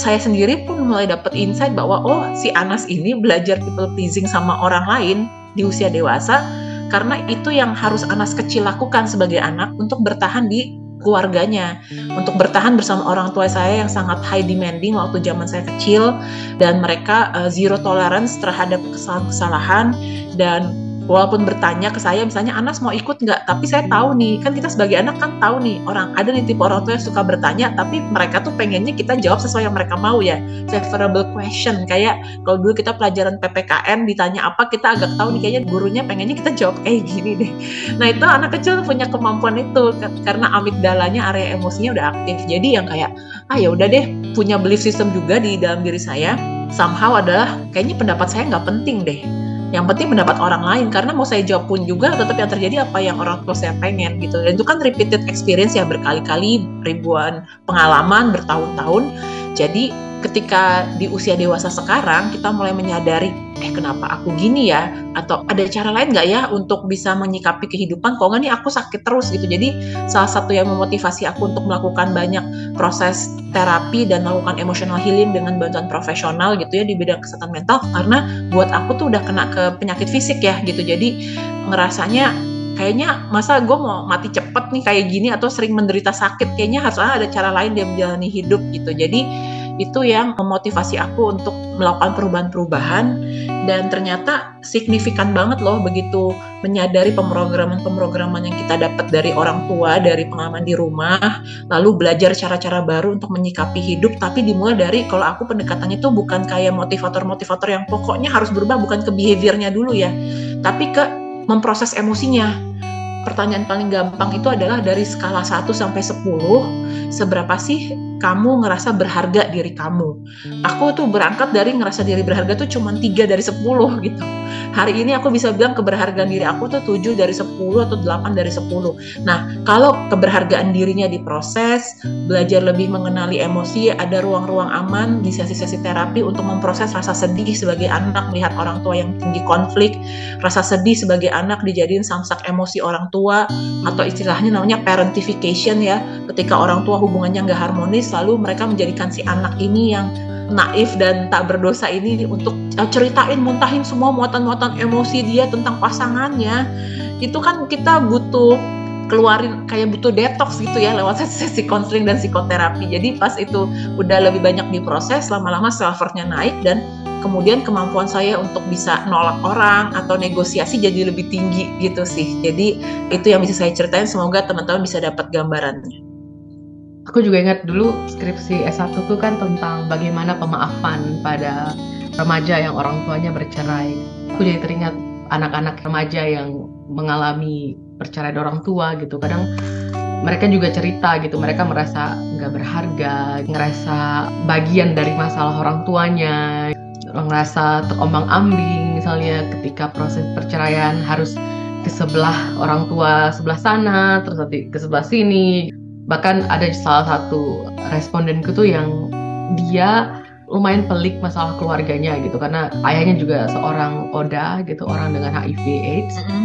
B: saya sendiri pun mulai dapat insight bahwa oh si Anas ini belajar people pleasing sama orang lain di usia dewasa karena itu yang harus Anas kecil lakukan sebagai anak untuk bertahan di keluarganya. Untuk bertahan bersama orang tua saya yang sangat high demanding waktu zaman saya kecil dan mereka uh, zero tolerance terhadap kesalahan-kesalahan dan walaupun bertanya ke saya misalnya Anas mau ikut nggak? Tapi saya tahu nih kan kita sebagai anak kan tahu nih orang ada nih tipe orang tua yang suka bertanya tapi mereka tuh pengennya kita jawab sesuai yang mereka mau ya. Favorable question kayak kalau dulu kita pelajaran PPKN ditanya apa kita agak tahu nih kayaknya gurunya pengennya kita jawab kayak gini deh. Nah itu anak kecil punya kemampuan itu karena amigdalanya area emosinya udah aktif. Jadi yang kayak ah ya udah deh punya belief system juga di dalam diri saya somehow adalah kayaknya pendapat saya nggak penting deh yang penting mendapat orang lain karena mau saya jawab pun juga tetap yang terjadi apa yang orang tua saya pengen gitu. Dan itu kan repeated experience ya berkali-kali ribuan pengalaman bertahun-tahun. Jadi ketika di usia dewasa sekarang kita mulai menyadari eh kenapa aku gini ya? Atau ada cara lain nggak ya untuk bisa menyikapi kehidupan? Kok nggak nih aku sakit terus gitu. Jadi salah satu yang memotivasi aku untuk melakukan banyak proses terapi dan melakukan emotional healing dengan bantuan profesional gitu ya di bidang kesehatan mental karena buat aku tuh udah kena ke penyakit fisik ya gitu. Jadi ngerasanya kayaknya masa gue mau mati cepet nih kayak gini atau sering menderita sakit? Kayaknya harus ada cara lain dia menjalani hidup gitu. Jadi itu yang memotivasi aku untuk melakukan perubahan-perubahan. Dan ternyata signifikan banget loh begitu menyadari pemrograman-pemrograman yang kita dapat dari orang tua, dari pengalaman di rumah, lalu belajar cara-cara baru untuk menyikapi hidup. Tapi dimulai dari kalau aku pendekatannya tuh bukan kayak motivator-motivator yang pokoknya harus berubah bukan ke behaviornya dulu ya, tapi ke memproses emosinya pertanyaan paling gampang itu adalah dari skala 1 sampai 10, seberapa sih kamu ngerasa berharga diri kamu. Aku tuh berangkat dari ngerasa diri berharga tuh cuma 3 dari 10 gitu. Hari ini aku bisa bilang keberhargaan diri aku tuh 7 dari 10 atau 8 dari 10. Nah, kalau keberhargaan dirinya diproses, belajar lebih mengenali emosi, ada ruang-ruang aman di sesi-sesi terapi untuk memproses rasa sedih sebagai anak melihat orang tua yang tinggi konflik, rasa sedih sebagai anak dijadiin samsak emosi orang tua atau istilahnya namanya parentification ya, ketika orang tua hubungannya nggak harmonis lalu mereka menjadikan si anak ini yang naif dan tak berdosa ini untuk uh, ceritain muntahin semua muatan-muatan emosi dia tentang pasangannya. Itu kan kita butuh keluarin kayak butuh detox gitu ya lewat sesi konseling dan psikoterapi. Jadi pas itu udah lebih banyak diproses lama-lama self worthnya naik dan kemudian kemampuan saya untuk bisa nolak orang atau negosiasi jadi lebih tinggi gitu sih. Jadi itu yang bisa saya ceritain. Semoga teman-teman bisa dapat gambarannya
A: Aku juga ingat dulu skripsi S1 itu kan tentang bagaimana pemaafan pada remaja yang orang tuanya bercerai. Aku jadi teringat anak-anak remaja yang mengalami perceraian orang tua gitu. Kadang mereka juga cerita gitu, mereka merasa nggak berharga, ngerasa bagian dari masalah orang tuanya, ngerasa terombang ambing misalnya ketika proses perceraian harus ke sebelah orang tua sebelah sana, terus nanti ke sebelah sini bahkan ada salah satu respondenku tuh yang dia lumayan pelik masalah keluarganya gitu. Karena ayahnya juga seorang oda gitu orang dengan HIV AIDS. Mm -hmm.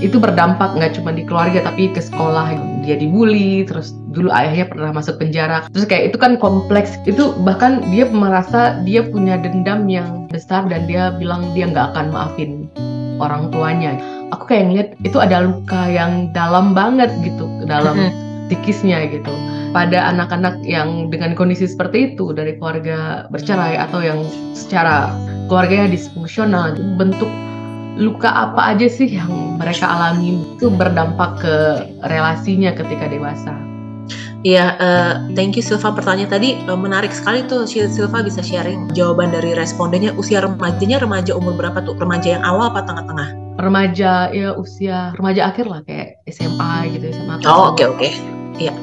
A: itu berdampak nggak cuma di keluarga tapi ke sekolah dia dibully terus dulu ayahnya pernah masuk penjara. Terus kayak itu kan kompleks. Itu bahkan dia merasa dia punya dendam yang besar dan dia bilang dia nggak akan maafin orang tuanya. Aku kayak ngeliat itu ada luka yang dalam banget gitu dalam mm -hmm psikisnya gitu pada anak-anak yang dengan kondisi seperti itu dari keluarga bercerai atau yang secara keluarganya disfungsional bentuk luka apa aja sih yang mereka alami itu berdampak ke relasinya ketika dewasa.
B: Iya, uh, thank you Silva pertanyaan tadi uh, menarik sekali tuh Silva bisa sharing jawaban dari respondennya usia remajanya remaja umur berapa tuh remaja yang awal apa tengah-tengah?
A: Remaja ya usia remaja akhir lah kayak SMA gitu SMA.
B: Oh oke okay, oke. Okay. Iya.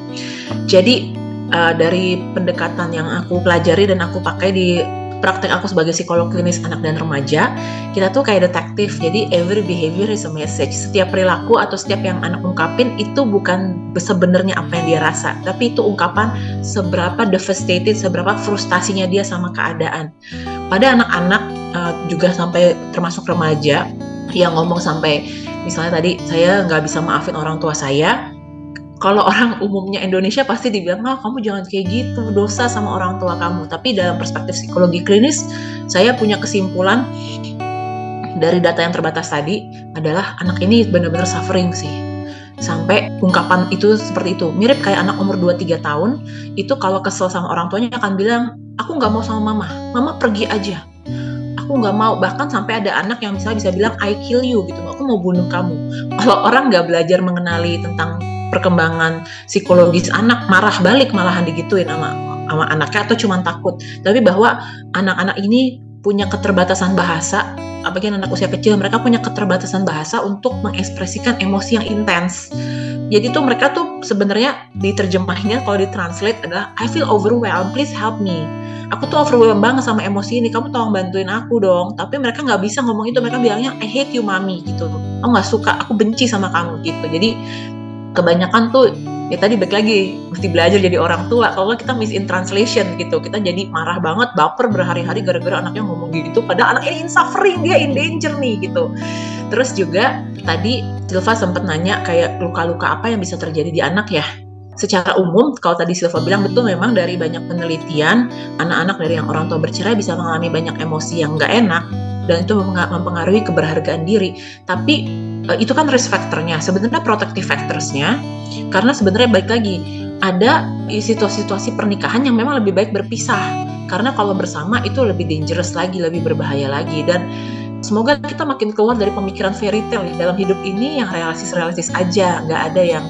B: Jadi uh, dari pendekatan yang aku pelajari dan aku pakai di praktek aku sebagai psikolog klinis anak dan remaja, kita tuh kayak detektif. Jadi every behavior is a message. Setiap perilaku atau setiap yang anak ungkapin itu bukan sebenarnya apa yang dia rasa, tapi itu ungkapan seberapa devastated, seberapa frustasinya dia sama keadaan. Pada anak-anak uh, juga sampai termasuk remaja yang ngomong sampai misalnya tadi saya nggak bisa maafin orang tua saya, kalau orang umumnya Indonesia pasti dibilang, ah kamu jangan kayak gitu, dosa sama orang tua kamu. Tapi dalam perspektif psikologi klinis, saya punya kesimpulan dari data yang terbatas tadi adalah anak ini benar-benar suffering sih. Sampai ungkapan itu seperti itu. Mirip kayak anak umur 2-3 tahun, itu kalau kesel sama orang tuanya akan bilang, aku nggak mau sama mama, mama pergi aja. Aku nggak mau, bahkan sampai ada anak yang misalnya bisa bilang, I kill you gitu, aku mau bunuh kamu. Kalau orang nggak belajar mengenali tentang perkembangan psikologis anak marah balik malahan digituin sama sama anaknya atau cuma takut. Tapi bahwa anak-anak ini punya keterbatasan bahasa. Apalagi anak usia kecil mereka punya keterbatasan bahasa untuk mengekspresikan emosi yang intens. Jadi tuh mereka tuh sebenarnya diterjemahnya kalau ditranslate adalah I feel overwhelmed please help me. Aku tuh overwhelmed banget sama emosi ini kamu tolong bantuin aku dong. Tapi mereka nggak bisa ngomong itu mereka bilangnya I hate you mami gitu. Aku nggak suka aku benci sama kamu gitu. Jadi kebanyakan tuh ya tadi balik lagi mesti belajar jadi orang tua. Kalau kita miss in translation gitu. Kita jadi marah banget baper berhari-hari gara-gara anaknya ngomong gitu. Padahal anaknya in suffering dia in danger nih gitu. Terus juga tadi Silva sempat nanya kayak luka-luka apa yang bisa terjadi di anak ya? Secara umum kalau tadi Silva bilang betul memang dari banyak penelitian anak-anak dari yang orang tua bercerai bisa mengalami banyak emosi yang nggak enak. Dan itu mempengaruhi keberhargaan diri. Tapi itu kan risk factornya. Sebenarnya protective factorsnya karena sebenarnya baik lagi ada situasi-situasi pernikahan yang memang lebih baik berpisah. Karena kalau bersama itu lebih dangerous lagi, lebih berbahaya lagi. Dan semoga kita makin keluar dari pemikiran fairy tale dalam hidup ini yang realistis-realistis aja, nggak ada yang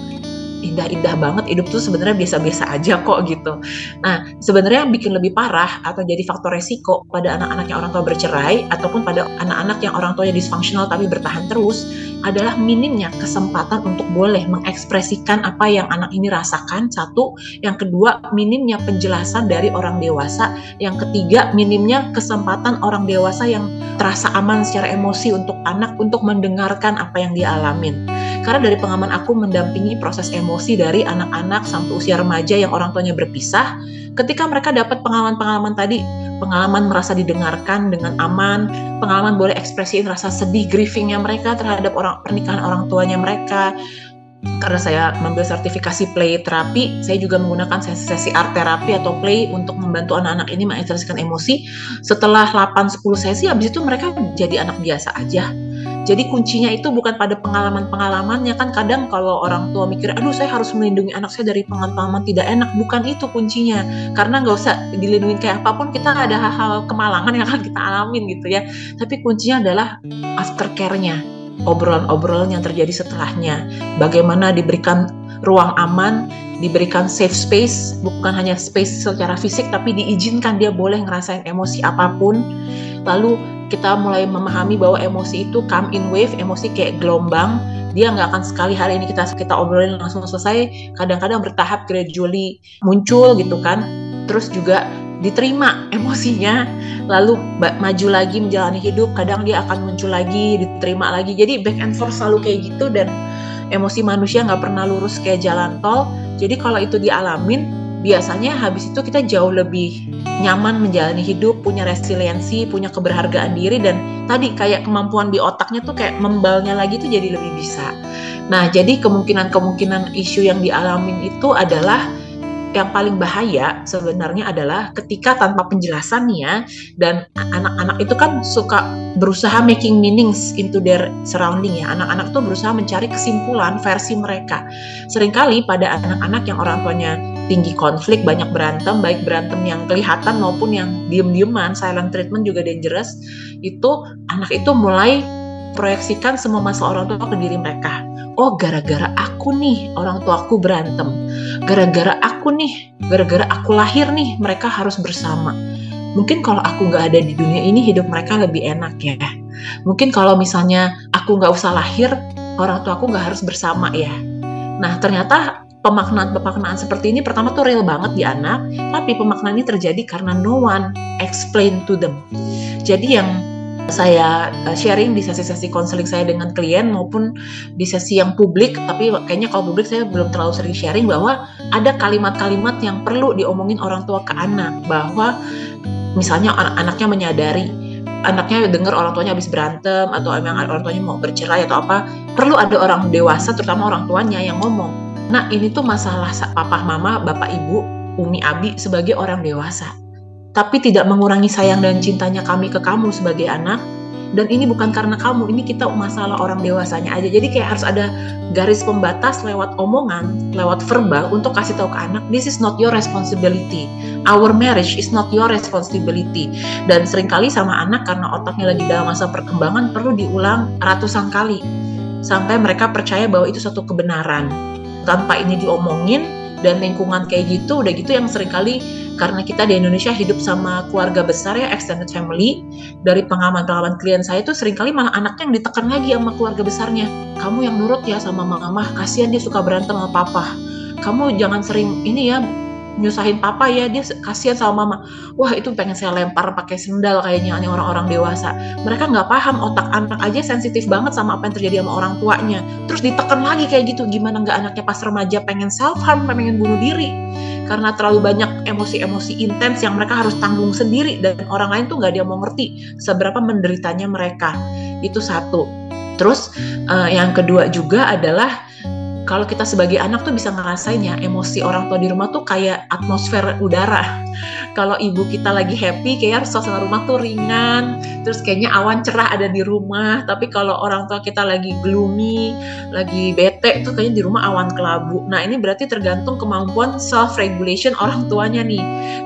B: indah-indah banget hidup tuh sebenarnya biasa-biasa aja kok gitu. Nah, sebenarnya yang bikin lebih parah atau jadi faktor resiko pada anak-anak yang orang tua bercerai ataupun pada anak-anak yang orang tuanya disfungsional tapi bertahan terus adalah minimnya kesempatan untuk boleh mengekspresikan apa yang anak ini rasakan. Satu, yang kedua minimnya penjelasan dari orang dewasa. Yang ketiga, minimnya kesempatan orang dewasa yang terasa aman secara emosi untuk anak untuk mendengarkan apa yang dia alamin. Karena dari pengalaman aku mendampingi proses emosi dari anak-anak sampai usia remaja yang orang tuanya berpisah, ketika mereka dapat pengalaman-pengalaman tadi, pengalaman merasa didengarkan dengan aman, pengalaman boleh ekspresiin rasa sedih, grievingnya mereka terhadap orang pernikahan orang tuanya mereka, karena saya mengambil sertifikasi play terapi, saya juga menggunakan sesi-sesi art terapi atau play untuk membantu anak-anak ini mengekspresikan emosi. Setelah 8-10 sesi, habis itu mereka jadi anak biasa aja jadi kuncinya itu bukan pada pengalaman-pengalamannya kan kadang kalau orang tua mikir, aduh saya harus melindungi anak saya dari pengalaman tidak enak, bukan itu kuncinya. Karena nggak usah dilindungi kayak apa pun kita ada hal-hal kemalangan yang akan kita alamin gitu ya. Tapi kuncinya adalah aftercare-nya, obrolan-obrolan yang terjadi setelahnya. Bagaimana diberikan ruang aman, diberikan safe space, bukan hanya space secara fisik, tapi diizinkan dia boleh ngerasain emosi apa pun. Lalu kita mulai memahami bahwa emosi itu come in wave, emosi kayak gelombang. Dia nggak akan sekali hari ini kita kita obrolin langsung selesai. Kadang-kadang bertahap gradually muncul gitu kan. Terus juga diterima emosinya, lalu maju lagi menjalani hidup. Kadang dia akan muncul lagi, diterima lagi. Jadi back and forth selalu kayak gitu dan emosi manusia nggak pernah lurus kayak jalan tol. Jadi kalau itu dialamin, biasanya habis itu kita jauh lebih nyaman menjalani hidup, punya resiliensi, punya keberhargaan diri dan tadi kayak kemampuan di otaknya tuh kayak membalnya lagi tuh jadi lebih bisa. Nah, jadi kemungkinan-kemungkinan isu yang dialamin itu adalah yang paling bahaya sebenarnya adalah ketika tanpa penjelasan nih ya dan anak-anak itu kan suka berusaha making meanings into their surrounding ya anak-anak tuh berusaha mencari kesimpulan versi mereka sering kali pada anak-anak yang orang tuanya tinggi konflik banyak berantem baik berantem yang kelihatan maupun yang diem-dieman silent treatment juga dangerous itu anak itu mulai proyeksikan semua masalah orang tua ke diri mereka. Oh gara-gara aku nih orang tua aku berantem. Gara-gara aku nih gara-gara aku lahir nih mereka harus bersama. Mungkin kalau aku nggak ada di dunia ini hidup mereka lebih enak ya. Mungkin kalau misalnya aku nggak usah lahir orang tua aku nggak harus bersama ya. Nah ternyata pemaknaan-pemaknaan seperti ini pertama tuh real banget di anak tapi pemaknaan ini terjadi karena no one explain to them. Jadi yang saya eh, sharing di sesi-sesi konseling saya dengan klien maupun di sesi yang publik tapi kayaknya kalau publik saya belum terlalu sering sharing bahwa ada kalimat-kalimat yang perlu diomongin orang tua ke anak bahwa misalnya anak-anaknya menyadari anaknya dengar orang tuanya habis berantem atau emang orang tuanya mau bercerai atau apa perlu ada orang dewasa terutama orang tuanya yang ngomong nah ini tuh masalah papa mama bapak ibu umi abi sebagai orang dewasa tapi tidak mengurangi sayang dan cintanya kami ke kamu sebagai anak. Dan ini bukan karena kamu, ini kita masalah orang dewasanya aja. Jadi kayak harus ada garis pembatas lewat omongan, lewat verbal untuk kasih tahu ke anak, this is not your responsibility. Our marriage is not your responsibility. Dan sering kali sama anak karena otaknya lagi dalam masa perkembangan perlu diulang ratusan kali sampai mereka percaya bahwa itu satu kebenaran. Tanpa ini diomongin dan lingkungan kayak gitu, udah gitu yang sering kali karena kita di Indonesia hidup sama keluarga besar ya extended family dari pengalaman-pengalaman klien saya itu sering kali malah anaknya yang ditekan lagi sama keluarga besarnya. Kamu yang nurut ya sama mama kasihan dia suka berantem sama papa. Kamu jangan sering ini ya nyusahin papa ya dia kasihan sama mama. Wah itu pengen saya lempar pakai sendal kayaknya nih orang-orang dewasa. Mereka nggak paham otak anak aja sensitif banget sama apa yang terjadi sama orang tuanya. Terus ditekan lagi kayak gitu gimana nggak anaknya pas remaja pengen self harm pengen bunuh diri? Karena terlalu banyak emosi-emosi intens yang mereka harus tanggung sendiri dan orang lain tuh nggak dia mau ngerti seberapa menderitanya mereka. Itu satu. Terus uh, yang kedua juga adalah kalau kita sebagai anak tuh bisa ngerasain ya emosi orang tua di rumah tuh kayak atmosfer udara. Kalau ibu kita lagi happy, kayak suasana rumah tuh ringan, terus kayaknya awan cerah ada di rumah. Tapi kalau orang tua kita lagi gloomy, lagi bete, itu kayaknya di rumah awan kelabu. Nah ini berarti tergantung kemampuan self regulation orang tuanya nih.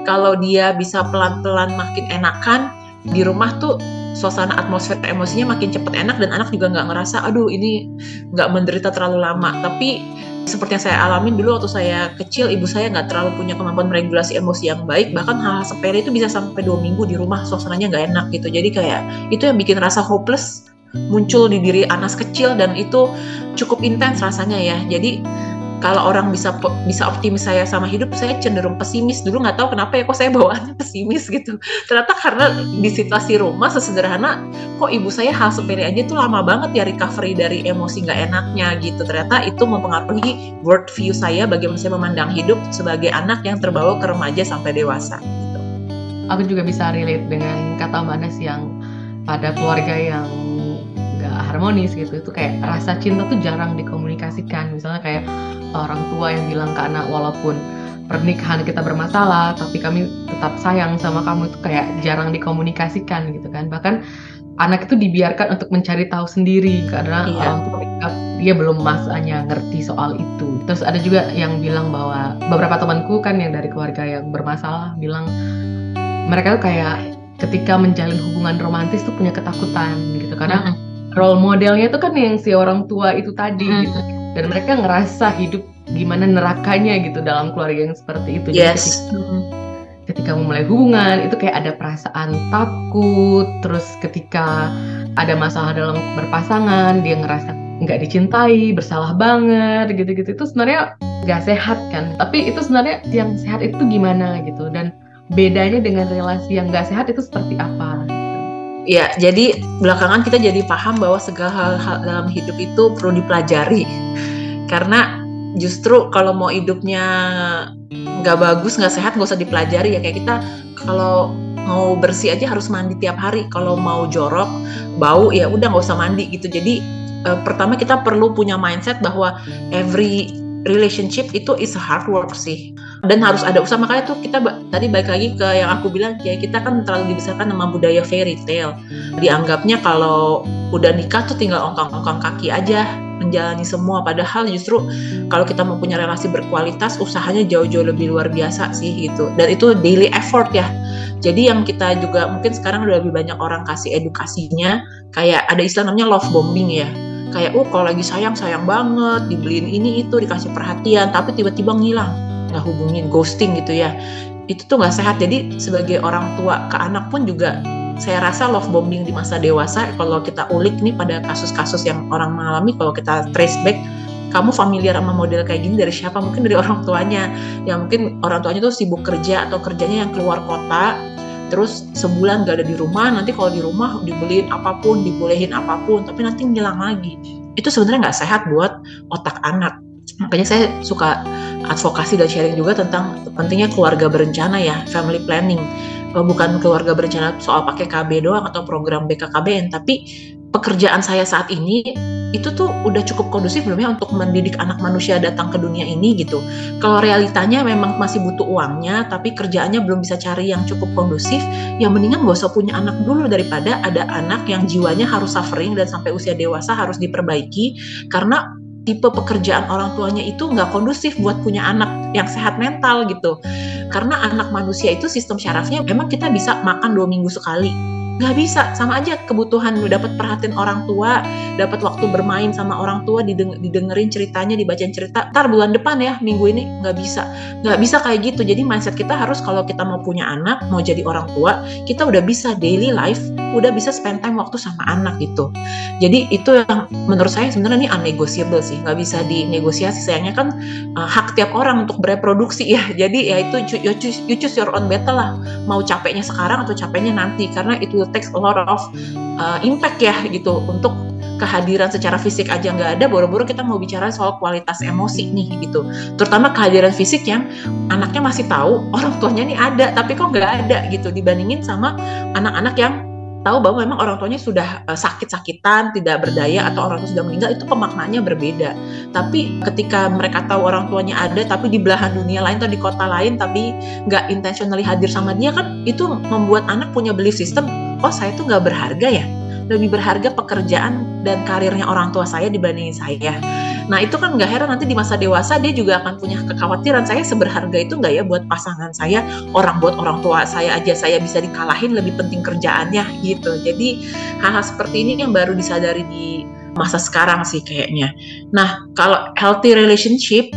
B: Kalau dia bisa pelan-pelan makin enakan, di rumah tuh suasana atmosfer emosinya makin cepet enak dan anak juga nggak ngerasa aduh ini nggak menderita terlalu lama. Tapi seperti yang saya alamin dulu waktu saya kecil ibu saya nggak terlalu punya kemampuan meregulasi emosi yang baik. Bahkan hal, -hal sepele itu bisa sampai dua minggu di rumah suasananya nggak enak gitu. Jadi kayak itu yang bikin rasa hopeless muncul di diri anak kecil dan itu cukup intens rasanya ya. Jadi kalau orang bisa bisa optimis saya sama hidup saya cenderung pesimis. Dulu nggak tahu kenapa ya kok saya bawaannya pesimis gitu. Ternyata karena di situasi rumah sesederhana kok ibu saya hal sepele aja tuh lama banget ya recovery dari emosi nggak enaknya gitu. Ternyata itu mempengaruhi world view saya bagaimana saya memandang hidup sebagai anak yang terbawa ke remaja sampai dewasa gitu.
A: Aku juga bisa relate dengan kata Mbak Nes yang pada keluarga yang nggak harmonis gitu. Itu kayak rasa cinta tuh jarang dikomunikasikan. Misalnya kayak orang tua yang bilang ke anak walaupun pernikahan kita bermasalah tapi kami tetap sayang sama kamu itu kayak jarang dikomunikasikan gitu kan bahkan anak itu dibiarkan untuk mencari tahu sendiri karena iya. orang tua dia belum masanya ngerti soal itu terus ada juga yang bilang bahwa beberapa temanku kan yang dari keluarga yang bermasalah bilang mereka tuh kayak ketika menjalin hubungan romantis tuh punya ketakutan gitu karena mm -hmm. role modelnya tuh kan yang si orang tua itu tadi mm -hmm. gitu dan mereka ngerasa hidup gimana nerakanya gitu dalam keluarga yang seperti itu.
B: Yes.
A: Jadi ketika, ketika memulai hubungan itu kayak ada perasaan takut, terus ketika ada masalah dalam berpasangan dia ngerasa nggak dicintai, bersalah banget gitu-gitu itu sebenarnya nggak sehat kan. Tapi itu sebenarnya yang sehat itu gimana gitu dan bedanya dengan relasi yang nggak sehat itu seperti apa?
B: Ya, jadi belakangan kita jadi paham bahwa segala hal-hal dalam hidup itu perlu dipelajari. Karena justru kalau mau hidupnya nggak bagus, nggak sehat, nggak usah dipelajari ya. Kayak kita kalau mau bersih aja harus mandi tiap hari. Kalau mau jorok, bau ya udah nggak usah mandi gitu. Jadi uh, pertama kita perlu punya mindset bahwa every relationship itu is hard work sih dan harus ada usaha. Makanya tuh kita tadi balik lagi ke yang aku bilang kayak kita kan terlalu dibesarkan sama budaya fairy tale. Dianggapnya kalau udah nikah tuh tinggal ongkang-ongkang kaki aja menjalani semua. Padahal justru kalau kita mau punya relasi berkualitas usahanya jauh-jauh lebih luar biasa sih gitu. Dan itu daily effort ya. Jadi yang kita juga mungkin sekarang udah lebih banyak orang kasih edukasinya. Kayak ada istilah namanya love bombing ya. Kayak oh kalau lagi sayang sayang banget. Dibeliin ini itu dikasih perhatian. Tapi tiba-tiba ngilang nggak hubungin ghosting gitu ya. Itu tuh nggak sehat. Jadi sebagai orang tua ke anak pun juga saya rasa love bombing di masa dewasa kalau kita ulik nih pada kasus-kasus yang orang mengalami kalau kita trace back kamu familiar sama model kayak gini dari siapa? Mungkin dari orang tuanya. Ya mungkin orang tuanya tuh sibuk kerja atau kerjanya yang keluar kota terus sebulan gak ada di rumah nanti kalau di rumah dibeliin apa pun dibolehin apa pun tapi nanti ngilang lagi. Itu sebenarnya nggak sehat buat otak anak makanya saya suka advokasi dan sharing juga tentang pentingnya keluarga berencana ya family planning bukan keluarga berencana soal pakai KB doang atau program BKKBN tapi pekerjaan saya saat ini itu tuh udah cukup kondusif belum ya untuk mendidik anak manusia datang ke dunia ini gitu. Kalau realitanya memang masih butuh uangnya, tapi kerjaannya belum bisa cari yang cukup kondusif, ya mendingan gak usah punya anak dulu daripada ada anak yang jiwanya harus suffering dan sampai usia dewasa harus diperbaiki karena tipe pekerjaan orang tuanya itu nggak kondusif buat punya anak yang sehat mental gitu. Karena anak manusia itu sistem syarafnya memang kita bisa makan dua minggu sekali. Nggak bisa sama aja kebutuhan dapat perhatian orang tua dapat waktu bermain sama orang tua dideng didengerin ceritanya dibacain cerita ntar bulan depan ya minggu ini nggak bisa. Nggak bisa kayak gitu. Jadi mindset kita harus kalau kita mau punya anak mau jadi orang tua kita udah bisa daily life udah bisa spend time waktu sama anak gitu. Jadi itu yang menurut saya sebenarnya ini unnegosiable sih. Nggak bisa dinegosiasi. Sayangnya kan uh, hak tiap orang untuk bereproduksi ya. Jadi ya itu you choose, you choose your own battle lah. Mau capeknya sekarang atau capeknya nanti. Karena itu will take a lot of uh, impact ya gitu. Untuk kehadiran secara fisik aja nggak ada, boro-boro kita mau bicara soal kualitas emosi nih gitu. Terutama kehadiran fisik yang anaknya masih tahu orang tuanya nih ada, tapi kok nggak ada gitu. Dibandingin sama anak-anak yang tahu bahwa memang orang tuanya sudah uh, sakit-sakitan, tidak berdaya atau orang tua sudah meninggal itu pemaknanya berbeda. Tapi ketika mereka tahu orang tuanya ada tapi di belahan dunia lain atau di kota lain tapi nggak intentionally hadir sama dia kan itu membuat anak punya belief system oh saya tuh nggak berharga ya lebih berharga pekerjaan dan karirnya orang tua saya dibandingin saya. Nah itu kan nggak heran nanti di masa dewasa dia juga akan punya kekhawatiran saya seberharga itu nggak ya buat pasangan saya orang buat orang tua saya aja saya bisa dikalahin lebih penting kerjaannya gitu. Jadi hal-hal seperti ini yang baru disadari di masa sekarang sih kayaknya. Nah kalau healthy relationship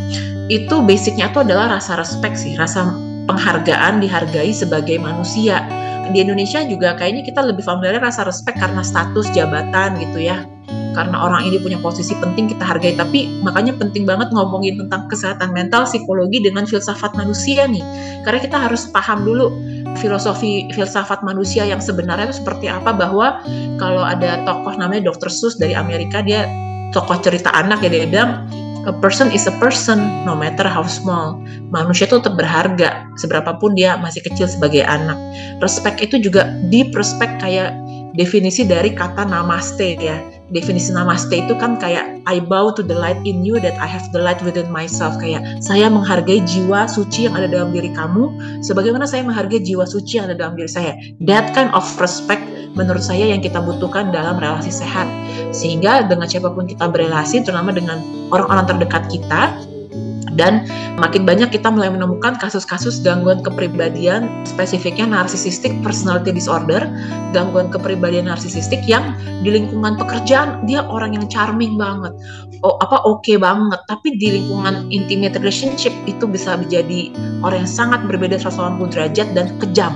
B: itu basicnya tuh adalah rasa respect sih, rasa penghargaan dihargai sebagai manusia di Indonesia juga kayaknya kita lebih familiar rasa respect karena status jabatan gitu ya karena orang ini punya posisi penting kita hargai tapi makanya penting banget ngomongin tentang kesehatan mental psikologi dengan filsafat manusia nih karena kita harus paham dulu filosofi filsafat manusia yang sebenarnya itu seperti apa bahwa kalau ada tokoh namanya Dr. Seuss dari Amerika dia tokoh cerita anak ya dia bilang a person is a person no matter how small. Manusia itu tetap berharga seberapapun dia masih kecil sebagai anak. Respect itu juga deep respect kayak definisi dari kata namaste ya. Definisi namaste itu kan kayak I bow to the light in you that I have the light within myself kayak saya menghargai jiwa suci yang ada dalam diri kamu sebagaimana saya menghargai jiwa suci yang ada dalam diri saya. That kind of respect menurut saya yang kita butuhkan dalam relasi sehat. Sehingga dengan siapa pun kita berelasi, terutama dengan orang-orang terdekat kita, dan makin banyak kita mulai menemukan kasus-kasus gangguan kepribadian spesifiknya narcissistic personality disorder, gangguan kepribadian narsisistik yang di lingkungan pekerjaan dia orang yang charming banget, oh apa oke okay banget, tapi di lingkungan intimate relationship itu bisa menjadi orang yang sangat berbeda 180 derajat dan kejam.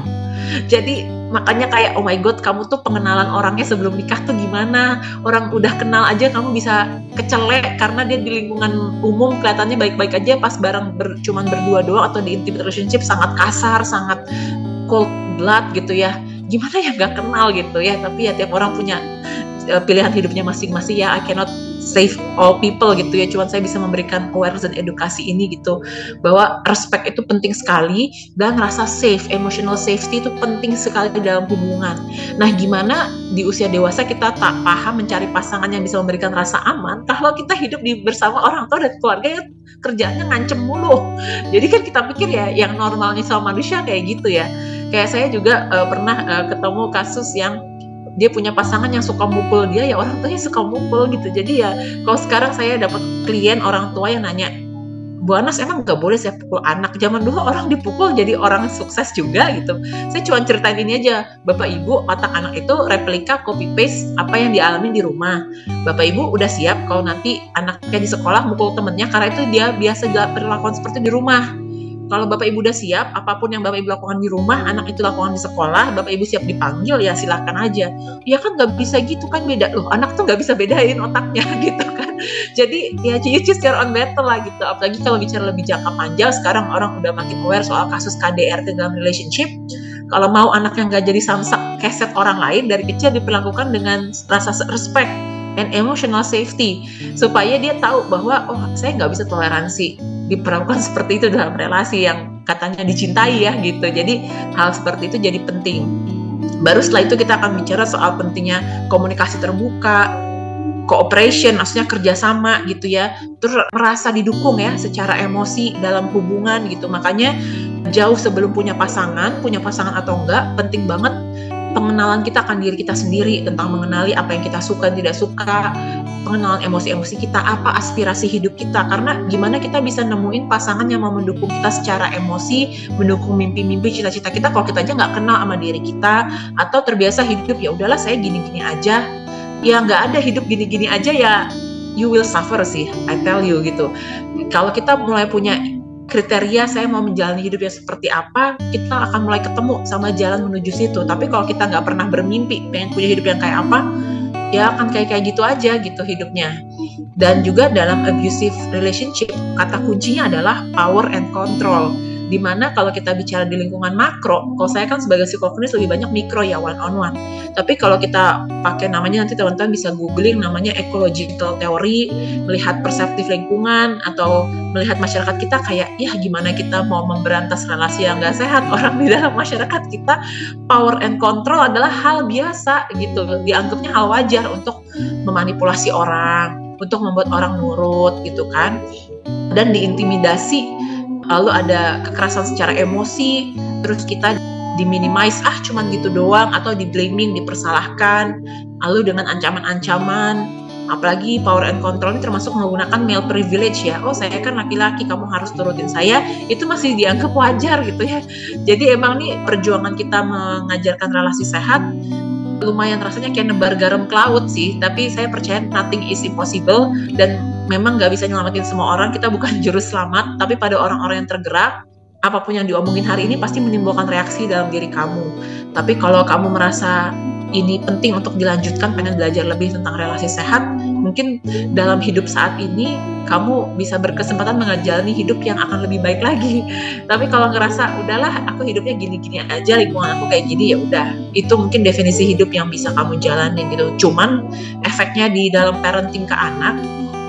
B: Jadi makanya kayak oh my god kamu tuh pengenalan orangnya sebelum nikah tuh gimana? Orang udah kenal aja kamu bisa kecelek karena dia di lingkungan umum kelihatannya baik-baik aja pas bareng ber, cuman berdua doang atau di intimate relationship sangat kasar sangat cold blood gitu ya. Gimana ya nggak kenal gitu ya. Tapi ya tiap orang punya uh, pilihan hidupnya masing-masing ya. I cannot save all people gitu ya. Cuman saya bisa memberikan awareness dan edukasi ini gitu. Bahwa respect itu penting sekali dan rasa safe emotional safety itu penting sekali dalam hubungan. Nah gimana di usia dewasa kita tak paham mencari pasangan yang bisa memberikan rasa aman kalau kita hidup di bersama orang tua dan keluarga yang kerjanya ngancem mulu. Jadi kan kita pikir ya yang normalnya sama manusia kayak gitu ya. Kayak saya juga uh, pernah uh, ketemu kasus yang dia punya pasangan yang suka mukul dia ya orang tuanya suka mukul gitu. Jadi ya kalau sekarang saya dapat klien orang tua yang nanya Bu Anas emang nggak boleh saya pukul anak? Zaman dulu orang dipukul jadi orang sukses juga gitu. Saya cuma ceritain ini aja bapak ibu otak anak itu replika copy paste apa yang dialami di rumah. Bapak ibu udah siap kalau nanti anaknya di sekolah mukul temennya karena itu dia biasa berlakuan seperti di rumah kalau Bapak Ibu udah siap, apa pun yang Bapak Ibu lakukan di rumah, anak itu lakukan di sekolah, Bapak Ibu siap dipanggil, ya silahkan aja. Ya kan nggak bisa gitu kan beda loh. Anak tuh nggak bisa bedain otaknya gitu kan. Jadi ya choose your own battle lah gitu. Apalagi kalau bicara lebih jangka panjang, sekarang orang udah makin aware soal kasus KDRT dalam relationship. Kalau mau anak yang nggak jadi samsak keset orang lain dari kecil diperlakukan dengan rasa respect and emotional safety supaya dia tahu bahwa oh saya nggak bisa toleransi diperlakukan seperti itu dalam relasi yang katanya dicintai ya gitu. Jadi hal seperti itu jadi penting. Baru setelah itu kita akan bicara soal pentingnya komunikasi terbuka, cooperation, maksudnya kerjasama gitu ya. Terus merasa didukung ya secara emosi dalam hubungan gitu. Makanya jauh sebelum punya pasangan, punya pasangan atau enggak, penting banget pengenalan kita akan diri kita sendiri tentang mengenali apa yang kita suka tidak suka pengenalan emosi-emosi kita apa aspirasi hidup kita. Karena gimana kita bisa nemuin pasangan yang mau mendukung kita secara emosi mendukung mimpi-mimpi cita-cita kita kalau kita aja nggak kenal sama diri kita atau terbiasa hidup ya udahlah saya gini-gini aja. Ya nggak ada hidup gini-gini aja ya you will suffer sih I tell you gitu. Kalau kita mulai punya kriteria saya mau menjalani hidupnya seperti apa, kita akan mulai ketemu sama jalan menuju situ. Tapi kalau kita nggak pernah bermimpi pengen punya hidup yang kayak apa, ya akan kayak kayak gitu aja gitu hidupnya. Dan juga dalam abusive relationship, kata kuncinya adalah power and control di mana kalau kita bicara di lingkungan makro, kalau saya kan sebagai psikoklinis lebih banyak mikro ya one on one. Tapi kalau kita pakai namanya nanti teman-teman bisa googling namanya ecological theory, melihat perseptif lingkungan atau melihat masyarakat kita kayak ya gimana kita mau memberantas relasi yang gak sehat? Orang di dalam masyarakat kita power and control adalah hal biasa gitu. Dianggapnya hal wajar untuk memanipulasi orang untuk membuat orang nurut gitu kan. Dan diintimidasi lalu ada kekerasan secara emosi, terus kita diminimize ah cuman gitu doang atau di blaming dipersalahkan. Lalu dengan ancaman-ancaman apalagi power and control ini termasuk menggunakan male privilege ya. Oh saya kan laki-laki kamu harus turutin saya. Itu masih dianggap wajar gitu ya. Jadi emang nih perjuangan kita mengajarkan relasi sehat lumayan rasanya kayak nebar garam ke laut sih tapi saya percaya nothing is impossible dan memang nggak bisa nyelamatin semua orang kita bukan juru selamat tapi pada orang-orang yang tergerak apa pun yang diomongin hari ini pasti menimbulkan reaksi dalam diri kamu. Tapi kalau kamu merasa ini penting untuk dilanjutkan pengen belajar lebih tentang relasi sehat mungkin dalam hidup saat ini kamu bisa berkesempatan menjalani hidup yang akan lebih baik lagi. Tapi kalau ngerasa udahlah aku hidupnya gini-gini aja lingkungan aku kayak gini ya udah. Itu mungkin definisi hidup yang bisa kamu jalanin gitu. Cuman efeknya di dalam parenting ke anak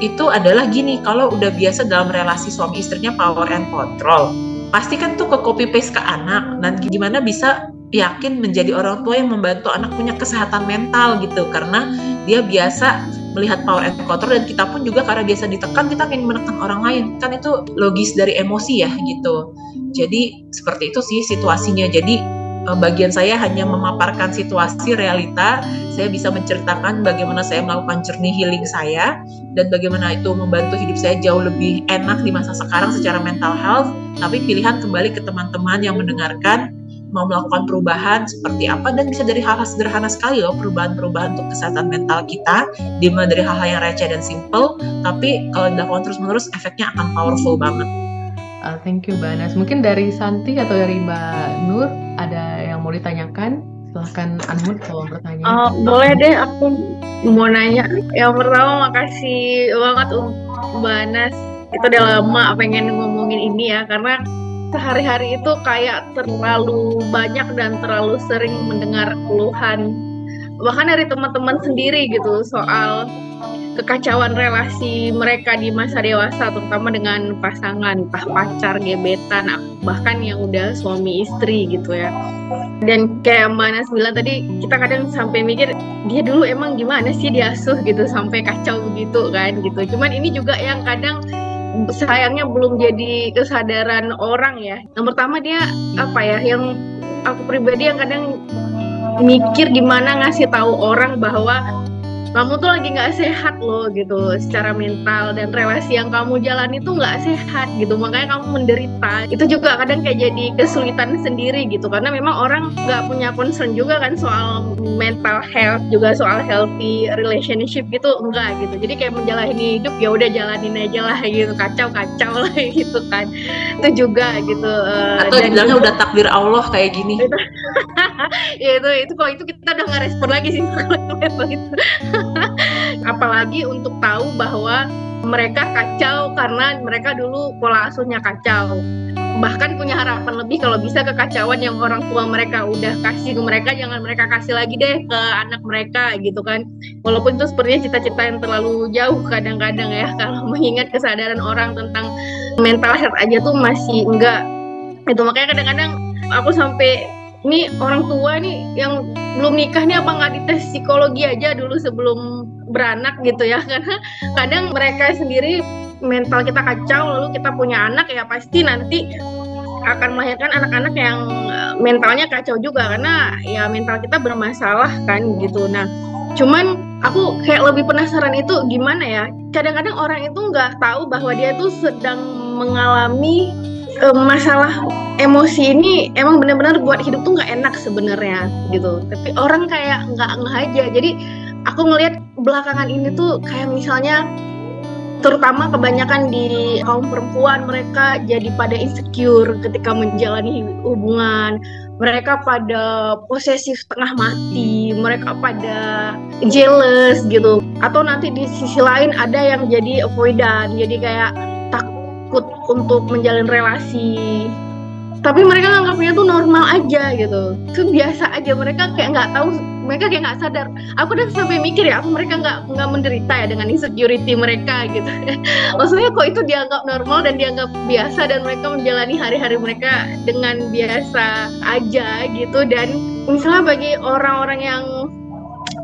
B: itu adalah gini kalau udah biasa dalam relasi suami istrinya power and control pasti kan tuh ke copy paste ke anak dan gimana bisa yakin menjadi orang tua yang membantu anak punya kesehatan mental gitu. Karena dia biasa melihat power and control dan kita pun juga karena biasa ditekan kita ingin menekan orang lain. Kan itu logis dari emosi ya gitu. Jadi seperti itu sih situasinya. Jadi Eh, bagian saya hanya memaparkan situasi realita, saya bisa menceritakan bagaimana saya melakukan journey healing saya dan bagaimana itu membantu hidup saya jauh lebih enak di masa sekarang secara mental health. Tapi pilihan kembali ke teman-teman yang mendengarkan mau melakukan perubahan seperti apa dan bisa dari hal-hal sederhana sekali loh perubahan-perubahan untuk kesehatan mental kita dimulai dari hal-hal yang receh dan simple tapi kalau dilakukan terus-menerus efeknya akan powerful banget.
A: Uh, thank you Mbak Anas. Mungkin dari Santi atau dari Mbak Nur ada yang mau ditanyakan? Silahkan Anmut kalau bertanya.
C: Uh, boleh deh aku mau nanya. Yang pertama makasih banget Mbak Anas. Itu udah lama pengen ngomongin ini ya karena sehari-hari itu kayak terlalu banyak dan terlalu sering mendengar keluhan. Bahkan dari teman-teman sendiri gitu soal kekacauan relasi mereka di masa dewasa terutama dengan pasangan entah pacar gebetan bahkan yang udah suami istri gitu ya. Dan kayak Manas bilang tadi kita kadang sampai mikir dia dulu emang gimana sih diasuh gitu sampai kacau begitu kan gitu. Cuman ini juga yang kadang sayangnya belum jadi kesadaran orang ya. Yang pertama dia apa ya yang aku pribadi yang kadang mikir gimana ngasih tahu orang bahwa kamu tuh lagi nggak sehat loh gitu. Secara mental dan relasi yang kamu jalani tuh nggak sehat gitu. Makanya kamu menderita. Itu juga kadang kayak jadi kesulitan sendiri gitu. Karena memang orang nggak punya concern juga kan soal mental health juga soal healthy relationship gitu. Enggak gitu. Jadi kayak menjalani hidup ya udah jalanin aja lah gitu. Kacau kacau lah gitu kan. Itu juga gitu
B: uh, atau dibilangnya udah takdir Allah kayak gini.
C: Ya itu itu kok itu kita udah nggak respon lagi sih. Kalau itu apalagi untuk tahu bahwa mereka kacau karena mereka dulu pola asuhnya kacau. Bahkan punya harapan lebih kalau bisa kekacauan yang orang tua mereka. Udah kasih ke mereka jangan mereka kasih lagi deh ke anak mereka gitu kan. Walaupun itu sepertinya cita-cita yang terlalu jauh kadang-kadang ya. Kalau mengingat kesadaran orang tentang mental health aja tuh masih enggak. Itu makanya kadang-kadang aku sampai ini orang tua nih yang belum nikah nih apa nggak dites psikologi aja dulu sebelum beranak gitu ya. Karena kadang mereka sendiri mental kita kacau lalu kita punya anak ya pasti nanti akan melahirkan anak-anak yang eh, mentalnya kacau juga. Karena ya mental kita bermasalah kan gitu. Nah cuman aku kayak lebih penasaran itu gimana ya? Kadang-kadang orang itu nggak tahu bahwa dia tuh sedang mengalami masalah emosi ini emang benar-benar buat hidup tuh nggak enak sebenarnya gitu. Tapi orang kayak nggak nggak aja. Jadi aku ngelihat belakangan ini tuh kayak misalnya terutama kebanyakan di kaum perempuan mereka jadi pada insecure ketika menjalani hubungan. Mereka pada posesif tengah mati. Mereka pada jealous gitu. Atau nanti di sisi lain ada yang jadi avoidant jadi kayak takut untuk menjalin relasi. Tapi mereka nganggapnya tuh normal aja gitu. Itu biasa aja mereka kayak nggak tahu mereka kayak nggak sadar. Aku udah sampai mikir ya apa mereka nggak nggak menderita ya dengan insecurity mereka gitu. Maksudnya kok itu dianggap normal dan dianggap biasa dan mereka menjalani hari-hari mereka dengan biasa aja gitu. Dan misalnya bagi orang-orang yang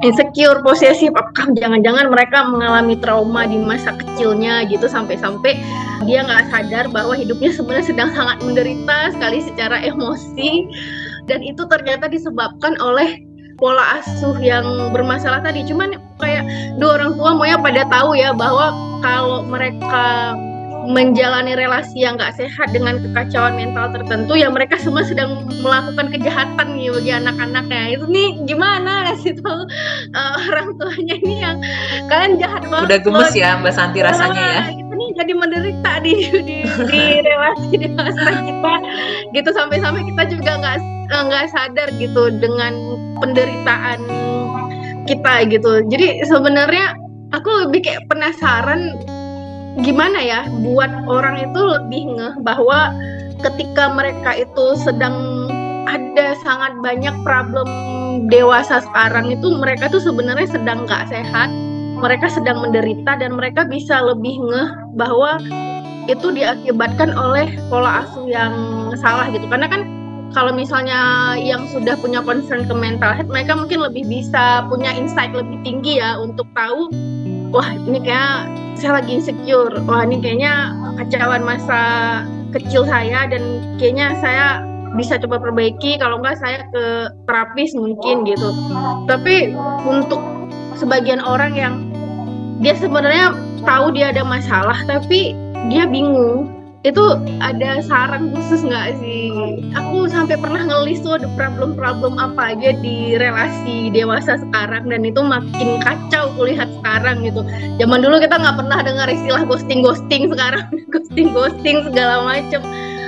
C: insecure, posesif, apakah jangan-jangan mereka mengalami trauma di masa kecilnya gitu sampai-sampai dia nggak sadar bahwa hidupnya sebenarnya sedang sangat menderita sekali secara emosi dan itu ternyata disebabkan oleh pola asuh yang bermasalah tadi. Cuman kayak dua orang tua maunya pada tahu ya bahwa kalau mereka menjalani relasi yang gak sehat dengan kekacauan mental tertentu ya mereka semua sedang melakukan kejahatan nih bagi anak-anaknya. Itu nih gimana? Kasih tahu uh, orang tuanya ini yang kalian jahat banget.
B: Udah gemes ya Mbak Santi rasanya ya.
C: Itu nih jadi menderita di di, di relasi dewasa kita. Gitu sampai-sampai kita juga nggak nggak sadar gitu dengan penderitaan kita gitu. Jadi sebenarnya aku lebih kayak penasaran gimana ya buat orang itu lebih ngeh bahwa ketika mereka itu sedang ada sangat banyak problem dewasa sekarang itu mereka tuh sebenarnya sedang nggak sehat mereka sedang menderita dan mereka bisa lebih ngeh bahwa itu diakibatkan oleh pola asuh yang salah gitu. Karena kan kalau misalnya yang sudah punya concern ke mental health mereka mungkin lebih bisa punya insight lebih tinggi ya untuk tahu wah ini kayak saya lagi insecure. Wah ini kayaknya kecewaan masa kecil saya dan kayaknya saya bisa coba perbaiki. Kalau enggak saya ke terapis mungkin gitu. Tapi untuk sebagian orang yang dia sebenarnya tahu dia ada masalah tapi dia bingung itu ada saran khusus nggak sih? Aku sampai pernah ngelis tuh ada problem-problem apa aja di relasi dewasa sekarang dan itu makin kacau kulihat sekarang gitu. Zaman dulu kita nggak pernah dengar istilah ghosting-ghosting sekarang ghosting-ghosting segala macem.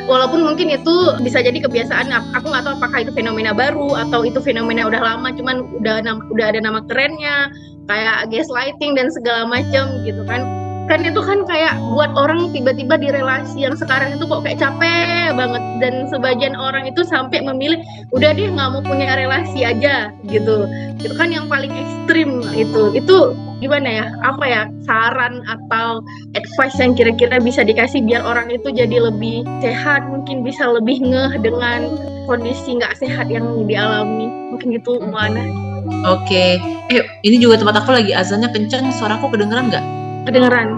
C: Walaupun mungkin itu bisa jadi kebiasaan, aku nggak tahu apakah itu fenomena baru atau itu fenomena udah lama, cuman udah udah ada nama kerennya, kayak gaslighting dan segala macam gitu kan kan itu kan kayak buat orang tiba-tiba di relasi yang sekarang itu kok kayak capek banget. Dan sebagian orang itu sampai memilih udah deh nggak mau punya relasi aja gitu. Itu kan yang paling ekstrim itu. Itu gimana ya? Apa ya? Saran atau advice yang kira-kira bisa dikasih biar orang itu jadi lebih sehat mungkin bisa lebih ngeh dengan kondisi nggak sehat yang dialami. Mungkin gitu mana
B: Oke, eh ini juga tempat aku lagi. Azannya kenceng, suaraku kedengeran nggak?
C: Kedengeran.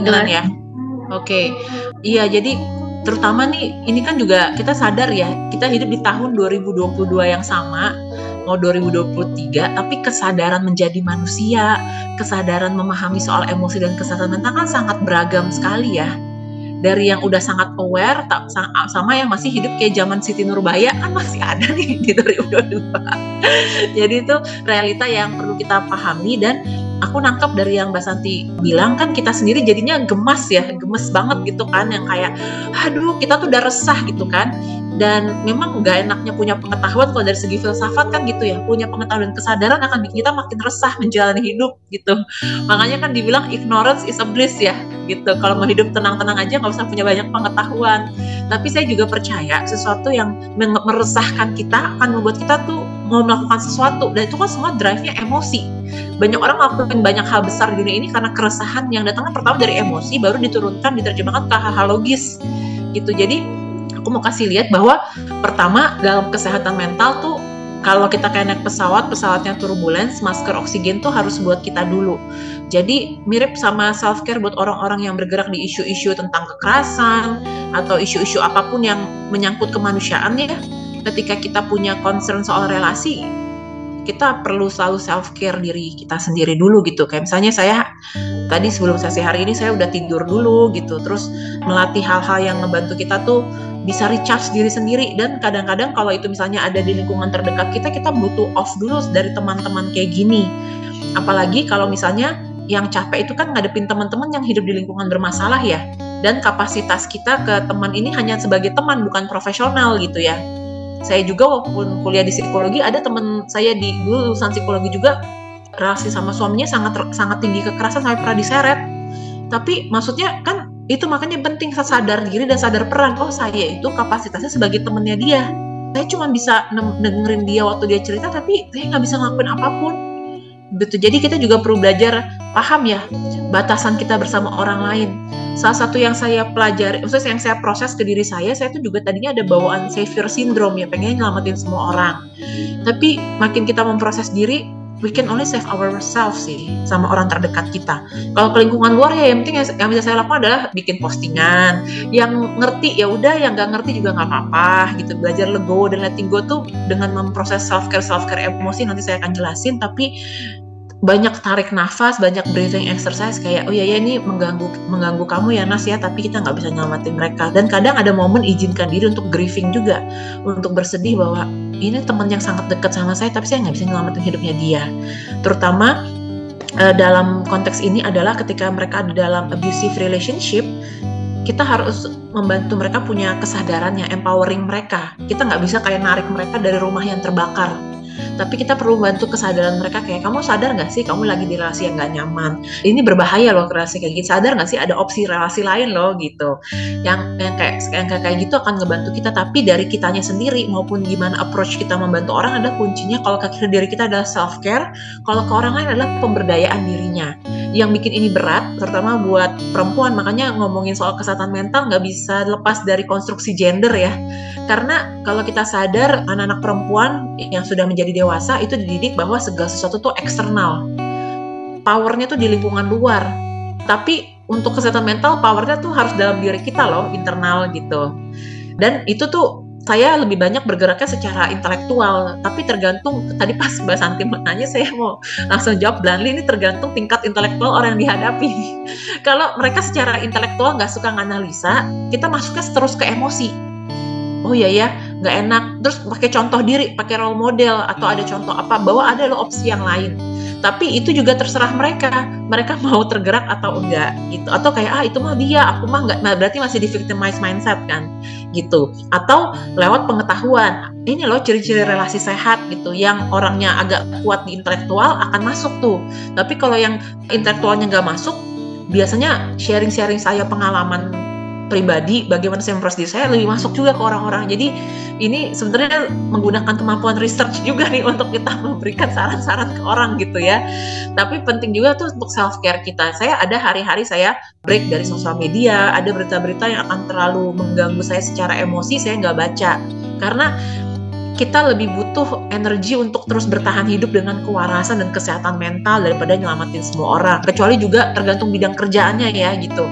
B: Kedengeran ya? Oke, iya jadi terutama nih ini kan juga kita sadar ya kita hidup di tahun 2022 yang sama mau 2023 tapi kesadaran menjadi manusia kesadaran memahami soal emosi dan kesehatan mental kan sangat beragam sekali ya. Dari yang udah sangat aware tak sama yang masih hidup kayak zaman Siti Nurbaya kan masih ada nih di 2022 jadi itu realita yang perlu kita pahami dan aku nangkep dari yang Mbak Santi bilang kan kita sendiri jadinya gemas ya, gemes banget gitu kan yang kayak aduh kita tuh udah resah gitu kan. Dan memang nggak enaknya punya pengetahuan kalau dari segi filsafat kan gitu ya, punya pengetahuan dan kesadaran akan bikin kita makin resah menjalani hidup gitu. Makanya kan dibilang ignorance is a bliss ya gitu. Kalau mau hidup tenang-tenang aja nggak usah punya banyak pengetahuan. Tapi saya juga percaya sesuatu yang meresahkan kita akan membuat kita tuh mau melakukan sesuatu dan itu kan semua drive-nya emosi banyak orang melakukan banyak hal besar di dunia ini karena keresahan yang datangnya pertama dari emosi baru diturunkan diterjemahkan ke hal-hal logis gitu jadi aku mau kasih lihat bahwa pertama dalam kesehatan mental tuh kalau kita kayak naik pesawat, pesawatnya turbulence, masker oksigen tuh harus buat kita dulu. Jadi mirip sama self care buat orang-orang yang bergerak di isu-isu tentang kekerasan atau isu-isu apa pun yang menyangkut kemanusiaan ya. Ketika kita punya concern soal relasi, kita perlu selalu self care diri kita sendiri dulu gitu. Kayak misalnya saya tadi sebelum sesi hari ini saya udah tidur dulu gitu. Terus melatih hal-hal yang ngebantu kita tuh bisa recharge diri sendiri. Dan kadang-kadang kalau itu misalnya ada di lingkungan terdekat kita kita butuh off dulu dari teman-teman kayak gini. Apalagi kalau misalnya yang capek itu kan ngadepin teman-teman yang hidup di lingkungan bermasalah ya. Dan kapasitas kita ke teman ini hanya sebagai teman bukan profesional gitu ya saya juga walaupun kuliah di psikologi ada teman saya di lulusan psikologi juga relasi sama suaminya sangat sangat tinggi kekerasan sampai pernah diseret. Tapi maksudnya kan itu makanya penting sadar diri dan sadar peran. Oh saya itu kapasitasnya sebagai temennya dia. Saya cuma bisa dengerin dia waktu dia cerita tapi saya nggak bisa ngelakuin apa pun betul jadi kita juga perlu belajar paham ya batasan kita bersama orang lain salah satu yang saya pelajari, maksudnya yang saya proses ke diri saya, saya tuh juga tadinya ada bawaan savior syndrome ya, pengen nyelamatin semua orang. Tapi makin kita memproses diri, we can only save ourselves sih sama orang terdekat kita. Kalau ke lingkungan luar ya yang penting yang bisa saya lakukan adalah bikin postingan. Yang ngerti ya udah, yang nggak ngerti juga nggak apa-apa gitu. Belajar legowo dan letting go tuh dengan memproses self care self care emosi nanti saya akan jelasin. Tapi banyak tarik nafas, banyak breathing exercise kayak oh ya ya ini mengganggu mengganggu kamu ya Nas ya, tapi kita nggak bisa nyelamatin mereka. Dan kadang ada momen izinkan diri untuk grieving juga, untuk bersedih bahwa ini teman yang sangat dekat sama saya, tapi saya nggak bisa nyelamatin hidupnya dia. Terutama uh, dalam konteks ini adalah ketika mereka ada dalam abusive relationship, kita harus membantu mereka punya kesadaran yang empowering mereka. Kita nggak bisa kayak narik mereka dari rumah yang terbakar tapi kita perlu bantu kesadaran mereka kayak kamu sadar nggak sih kamu lagi di relasi yang nggak nyaman? Ini berbahaya loh relasi kayak gitu. Sadar nggak sih ada opsi relasi lain loh gitu. Yang yang kayak yang kayak, gitu akan ngebantu kita. Tapi dari kitanya sendiri maupun gimana approach kita membantu orang ada kuncinya kalau ke diri kita adalah self care kalau ke orang lain adalah pemberdayaan dirinya yang bikin ini berat terutama buat perempuan makanya ngomongin soal kesehatan mental nggak bisa lepas dari konstruksi gender ya karena kalau kita sadar anak-anak perempuan yang sudah menjadi dewasa itu dididik bahwa segala sesuatu tuh eksternal. Powernya tuh di lingkungan luar. Tapi untuk kesehatan mental powernya tuh harus dalam diri kita loh, internal gitu. Dan itu tuh saya lebih banyak bergeraknya secara intelektual, tapi tergantung tadi pas Mbak Santi nanya saya mau langsung jawab bluntly ini tergantung tingkat intelektual orang yang dihadapi. Kalau mereka secara intelektual nggak suka nganalisa, kita masuknya terus ke emosi oh iya ya nggak enak. Terus pakai contoh diri pakai role model atau ada contoh apa bahwa ada loh opsi yang lain. Tapi itu juga terserah mereka. Mereka mau tergerak atau enggak gitu. Atau kayak ah itu mah dia aku mah enggak nah, berarti masih di victimized mindset kan gitu. Atau lewat pengetahuan. Ini loh ciri-ciri relasi sehat gitu yang orangnya agak kuat di intelektual akan masuk tuh. Tapi kalau yang intelektualnya nggak masuk biasanya sharing-sharing saya pengalaman pribadi bagaimana saya memproses diri saya lebih masuk juga ke orang-orang. Jadi ini sebenarnya menggunakan kemampuan research juga nih untuk kita memberikan saran-saran ke orang gitu ya. Tapi penting juga tuh untuk self care kita. Saya ada hari-hari saya break dari sosial media ada berita-berita yang akan terlalu mengganggu saya secara emosi saya nggak baca. Karena kita lebih butuh energi untuk terus bertahan hidup dengan kewarasan dan kesehatan mental daripada nyelamatin semua orang. Kecuali juga tergantung bidang kerjaannya ya gitu.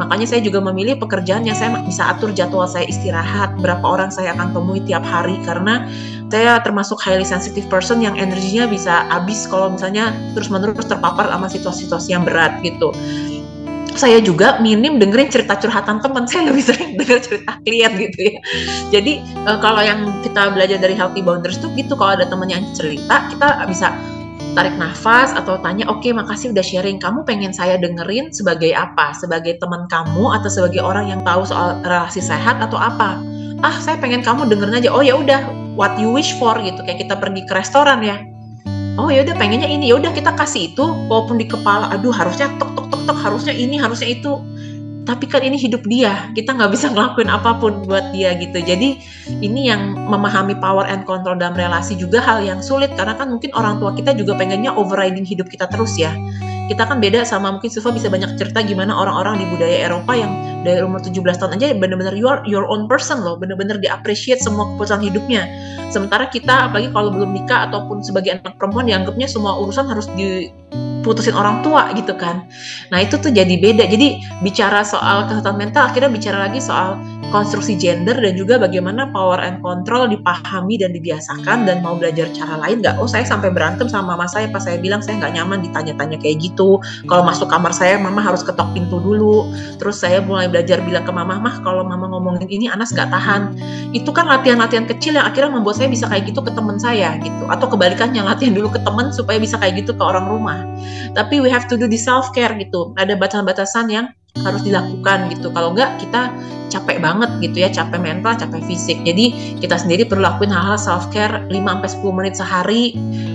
B: Makanya saya juga memilih pekerjaan yang saya bisa atur jadwal saya istirahat, berapa orang saya akan temui tiap hari karena saya termasuk highly sensitive person yang energinya bisa habis kalau misalnya terus-menerus terpapar sama situasi-situasi yang berat gitu. Saya juga minim dengerin cerita curhatan teman saya lebih sering denger cerita klien gitu ya. Jadi uh, kalau yang kita belajar dari healthy boundaries tuh gitu kalau ada teman yang cerita kita bisa tarik nafas atau tanya, oke okay, makasih udah sharing. Kamu pengen saya dengerin sebagai apa? Sebagai teman kamu atau sebagai orang yang tahu soal relasi sehat atau apa? Ah, saya pengen kamu dengerin aja. Oh ya udah, what you wish for gitu. Kayak kita pergi ke restoran ya. Oh ya udah pengennya ini. Ya udah kita kasih itu walaupun di kepala aduh harusnya tok tok tok tok harusnya ini, harusnya itu tapi kan ini hidup dia kita nggak bisa ngelakuin apa pun buat dia gitu. Jadi ini yang memahami power and control dalam relasi juga hal yang sulit. Karena kan mungkin orang tua kita juga pengennya overriding hidup kita terus ya. Kita kan beda sama mungkin Silva bisa banyak cerita gimana orang-orang di budaya Eropa yang dari umur 17 tahun aja bener-bener you your own person loh. Bener-bener di-appreciate semua keputusan hidupnya. Sementara kita apalagi kalau belum nikah ataupun sebagai anak perempuan dianggapnya semua urusan harus di putusin orang tua gitu kan. Nah itu tuh jadi beda. Jadi bicara soal kesehatan mental, akhirnya bicara lagi soal konstruksi gender dan juga bagaimana power and control dipahami dan dibiasakan dan mau belajar cara lain nggak? Oh saya sampai berantem sama mama saya pas saya bilang saya nggak nyaman ditanya-tanya kayak gitu. Kalau masuk kamar saya mama harus ketok pintu dulu. Terus saya mulai belajar bilang ke mama mah kalau mama ngomongin ini Anas nggak tahan. Itu kan latihan-latihan kecil yang akhirnya membuat saya bisa kayak gitu ke teman saya gitu. Atau kebalikannya latihan dulu ke teman supaya bisa kayak gitu ke orang rumah. Tapi we have to do the self care gitu. Ada batasan-batasan yang harus dilakukan gitu. Kalau enggak kita capek banget gitu ya, capek mental, capek fisik. Jadi kita sendiri perlu lakuin hal-hal self care 5 sampai 10 menit sehari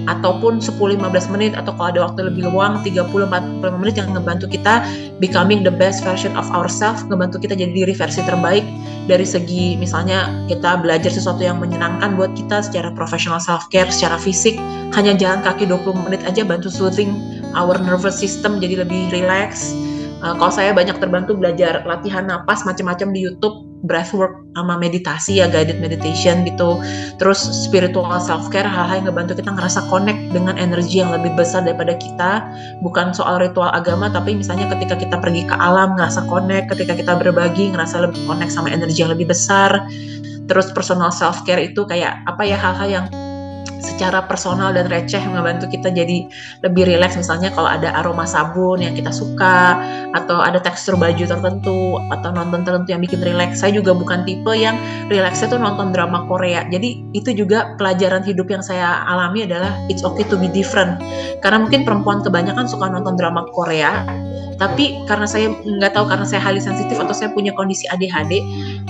B: ataupun 10 15 menit atau kalau ada waktu lebih luang 30 45 menit yang ngebantu kita becoming the best version of ourselves, ngebantu kita jadi diri versi terbaik dari segi misalnya kita belajar sesuatu yang menyenangkan buat kita secara profesional self care, secara fisik, hanya jalan kaki 20 menit aja bantu soothing our nervous system jadi lebih relax Uh, kalau saya banyak terbantu belajar latihan napas macam-macam di YouTube, breathwork sama meditasi ya guided meditation gitu. Terus spiritual self care hal-hal yang ngebantu kita ngerasa connect dengan energi yang lebih besar daripada kita. Bukan soal ritual agama tapi misalnya ketika kita pergi ke alam ngerasa connect, ketika kita berbagi ngerasa lebih connect sama energi yang lebih besar. Terus personal self care itu kayak apa ya hal-hal yang secara personal dan receh membantu kita jadi lebih rileks misalnya kalau ada aroma sabun yang kita suka atau ada tekstur baju tertentu atau nonton tertentu yang bikin rileks saya juga bukan tipe yang rileksnya tuh nonton drama Korea. Jadi itu juga pelajaran hidup yang saya alami adalah it's okay to be different. Karena mungkin perempuan kebanyakan suka nonton drama Korea tapi karena saya nggak tahu karena saya highly sensitif atau saya punya kondisi ADHD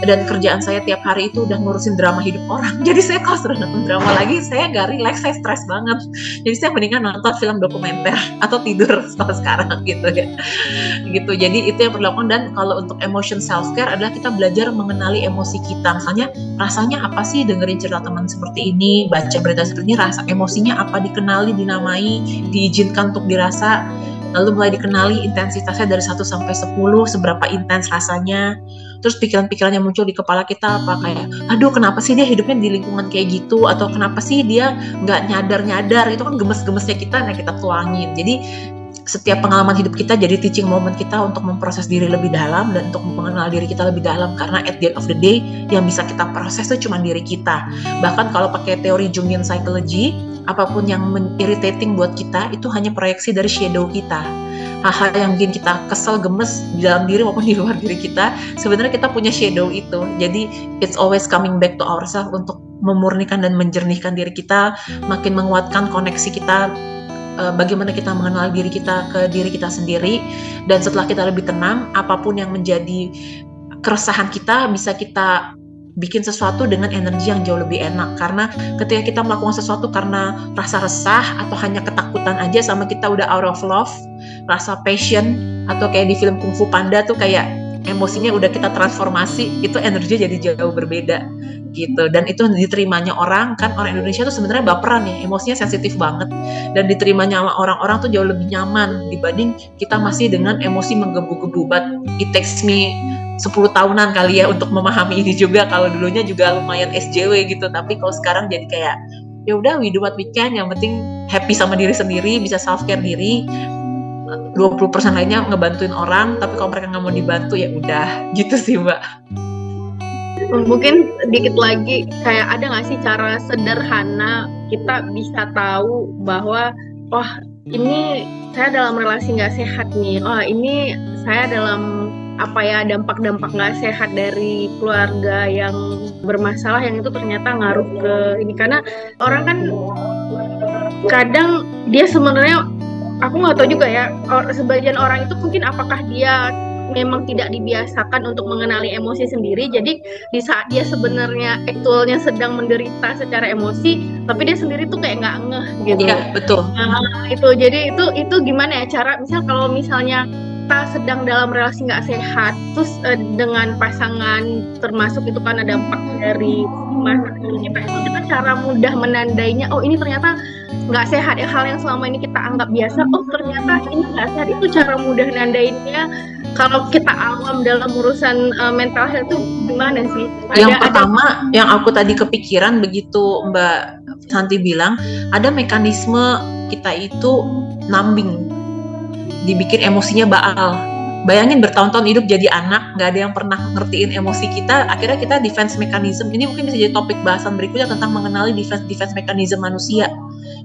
B: dan kerjaan saya tiap hari itu udah ngurusin drama hidup orang. Jadi saya kalau sudah nonton drama lagi saya gak relax saya stres banget. Jadi saya mendingan nonton film dokumenter atau tidur setelah sekarang gitu ya. Gitu. Jadi itu yang perlu dan kalau untuk emotion self care adalah kita belajar mengenali emosi kita. Misalnya rasanya apa sih dengerin cerita teman seperti ini baca berita seperti ini rasa emosinya apa dikenali dinamai diizinkan untuk dirasa lalu mulai dikenali intensitasnya dari 1 sampai 10 seberapa intens rasanya. Terus pikiran-pikiran yang muncul di kepala kita apa kayak aduh kenapa sih dia hidupnya di lingkungan kayak gitu? Atau kenapa sih dia nggak nyadar-nyadar? Itu kan gemes-gemesnya kita nah kita tuangin. Jadi setiap pengalaman hidup kita jadi teaching moment kita untuk memproses diri lebih dalam dan untuk mengenal diri kita lebih dalam. Karena at the end of the day yang bisa kita proses itu cuma diri kita. Bahkan kalau pakai teori Jungian psychology apa pun yang irritating buat kita itu hanya proyeksi dari shadow kita. Hal-hal yang bikin kita kesel gemes di dalam diri maupun di luar diri kita sebenarnya kita punya shadow itu. Jadi it's always coming back to ourselves untuk memurnikan dan menjernihkan diri kita makin menguatkan koneksi kita eh, bagaimana kita mengenal diri kita ke diri kita sendiri. Dan setelah kita lebih tenang apa pun yang menjadi keresahan kita bisa kita bikin sesuatu dengan energi yang jauh lebih enak. Karena ketika kita melakukan sesuatu karena rasa resah atau hanya ketakutan aja sama kita udah out of love rasa passion atau kayak di film Kung Fu Panda tuh kayak emosinya udah kita transformasi itu energinya jadi jauh berbeda gitu. Dan itu diterimanya orang kan orang Indonesia tuh sebenarnya baperan ya emosinya sensitif banget. Dan diterimanya sama orang-orang tuh jauh lebih nyaman dibanding kita masih dengan emosi menggebu-gebu. But it takes me 10 tahunan kali ya untuk memahami ini juga. Kalau dulunya juga lumayan SJW gitu tapi kalau sekarang jadi kayak ya udah we do what we can yang penting happy sama diri sendiri bisa self care diri 20% lainnya ngebantuin orang tapi kalau mereka nggak mau dibantu ya udah. Gitu sih mbak.
C: Mungkin sedikit lagi kayak ada nggak sih cara sederhana kita bisa tahu bahwa oh ini saya dalam relasi nggak sehat nih. Oh ini saya dalam apa ya dampak-dampak nggak sehat dari keluarga yang bermasalah yang itu ternyata ngaruh ke ini. Karena orang kan kadang dia sebenarnya aku nggak tahu juga ya sebagian orang itu mungkin apakah dia memang tidak dibiasakan untuk mengenali emosi sendiri. Jadi di saat dia sebenarnya aktualnya sedang menderita secara emosi tapi dia sendiri tuh kayak nggak ngeh gitu.
B: Iya betul.
C: Nah, itu. Jadi itu itu gimana ya cara misal kalau misalnya kita sedang dalam relasi nggak sehat terus uh, dengan pasangan termasuk itu kan ada dampak dari masa kita itu kita cara mudah menandainya oh ini ternyata nggak sehat ya hal yang selama ini kita anggap biasa oh ternyata ini nggak sehat itu cara mudah nandainnya kalau kita awam dalam urusan uh, mental health itu gimana sih?
B: Ada, yang pertama, ada... yang aku tadi kepikiran begitu Mbak Santi bilang, ada mekanisme kita itu numbing, dibikin emosinya baal. Bayangin bertahun-tahun hidup jadi anak, nggak ada yang pernah ngertiin emosi kita, akhirnya kita defense mechanism. Ini mungkin bisa jadi topik bahasan berikutnya tentang mengenali defense defense mechanism manusia.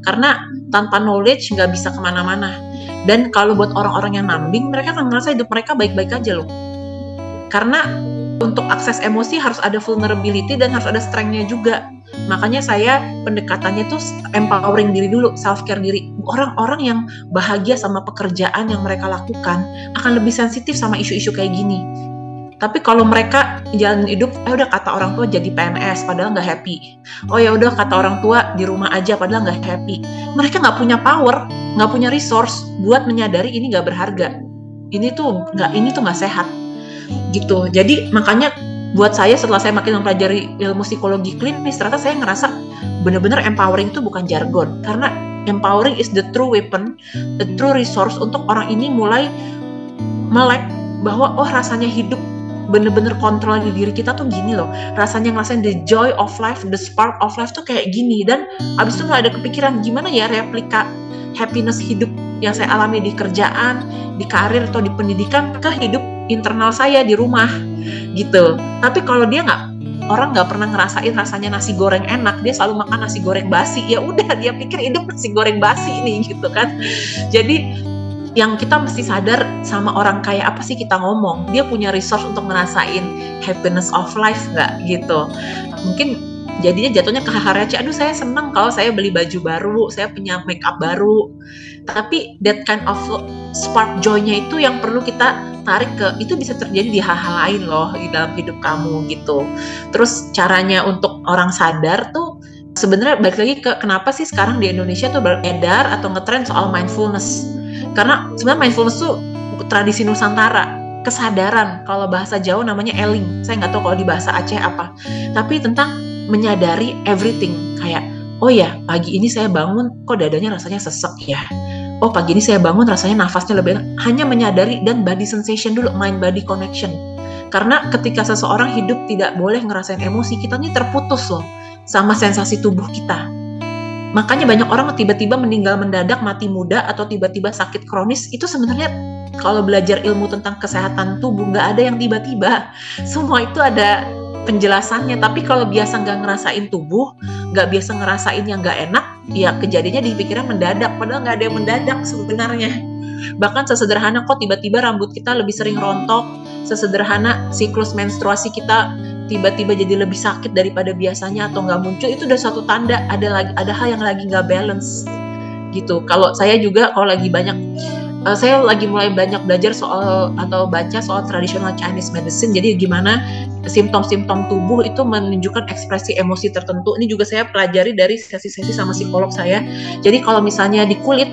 B: Karena tanpa knowledge nggak bisa ke mana-mana dan kalau buat orang-orang yang nambing, mereka akan merasa hidup mereka baik-baik aja loh. Karena untuk akses emosi harus ada vulnerability dan harus ada strength-nya juga. Makanya saya pendekatannya tuh empowering diri dulu, self care diri. Orang-orang yang bahagia sama pekerjaan yang mereka lakukan akan lebih sensitif sama isu-isu kayak gini. Tapi kalau mereka jalan hidup, eh udah kata orang tua jadi PNS, padahal nggak happy. Oh ya udah kata orang tua di rumah aja, padahal nggak happy. Mereka nggak punya power, nggak punya resource buat menyadari ini nggak berharga. Ini tuh nggak, ini tuh nggak sehat. Gitu. Jadi makanya buat saya setelah saya makin mempelajari ilmu psikologi klinis, ternyata saya ngerasa bener-bener empowering itu bukan jargon. Karena empowering is the true weapon, the true resource untuk orang ini mulai melek bahwa oh rasanya hidup bener-bener kontrol di diri kita tuh gini loh rasanya ngerasain the joy of life the spark of life tuh kayak gini dan abis itu nggak ada kepikiran gimana ya replika happiness hidup yang saya alami di kerjaan di karir atau di pendidikan ke hidup internal saya di rumah gitu. Tapi kalau dia nggak orang nggak pernah ngerasain rasanya nasi goreng enak dia selalu makan nasi goreng basi. Ya udah dia pikir hidup nasi goreng basi nih gitu kan. Jadi yang kita mesti sadar sama orang kaya apa sih kita ngomong? Dia punya resource untuk ngerasain happiness of life nggak gitu. Mungkin jadinya jatuhnya ke hal receh aduh saya senang kalau saya beli baju baru saya punya make up baru. Tapi that kind of spark joy-nya itu yang perlu kita tarik ke itu bisa terjadi di hal-hal lain loh di dalam hidup kamu gitu. Terus caranya untuk orang sadar tuh sebenarnya balik lagi ke kenapa sih sekarang di Indonesia tuh beredar atau ngetrend soal mindfulness. Karena sebenarnya mindfulness tuh tradisi Nusantara kesadaran. Kalau bahasa Jawa namanya eling saya nggak tahu kalau di bahasa Aceh apa. Tapi tentang menyadari everything. Kayak oh ya pagi ini saya bangun kok dadanya rasanya sesek ya? Oh pagi ini saya bangun rasanya nafasnya lebih hanya menyadari dan body sensation dulu mind body connection. Karena ketika seseorang hidup tidak boleh ngerasain emosi kita ini terputus loh sama sensasi tubuh kita. Makanya banyak orang tiba-tiba meninggal mendadak, mati muda, atau tiba-tiba sakit kronis. Itu sebenarnya kalau belajar ilmu tentang kesehatan tubuh, nggak ada yang tiba-tiba. Semua itu ada penjelasannya. Tapi kalau biasa nggak ngerasain tubuh, nggak biasa ngerasain yang nggak enak, ya kejadiannya dipikirnya mendadak. Padahal nggak ada yang mendadak sebenarnya. Bahkan sesederhana kok tiba-tiba rambut kita lebih sering rontok, sesederhana siklus menstruasi kita tiba-tiba jadi lebih sakit daripada biasanya atau nggak muncul itu udah satu tanda ada lagi ada hal yang lagi nggak balance gitu kalau saya juga kalau lagi banyak uh, saya lagi mulai banyak belajar soal atau baca soal tradisional Chinese medicine. Jadi gimana simptom-simptom tubuh itu menunjukkan ekspresi emosi tertentu. Ini juga saya pelajari dari sesi-sesi sama psikolog saya. Jadi kalau misalnya di kulit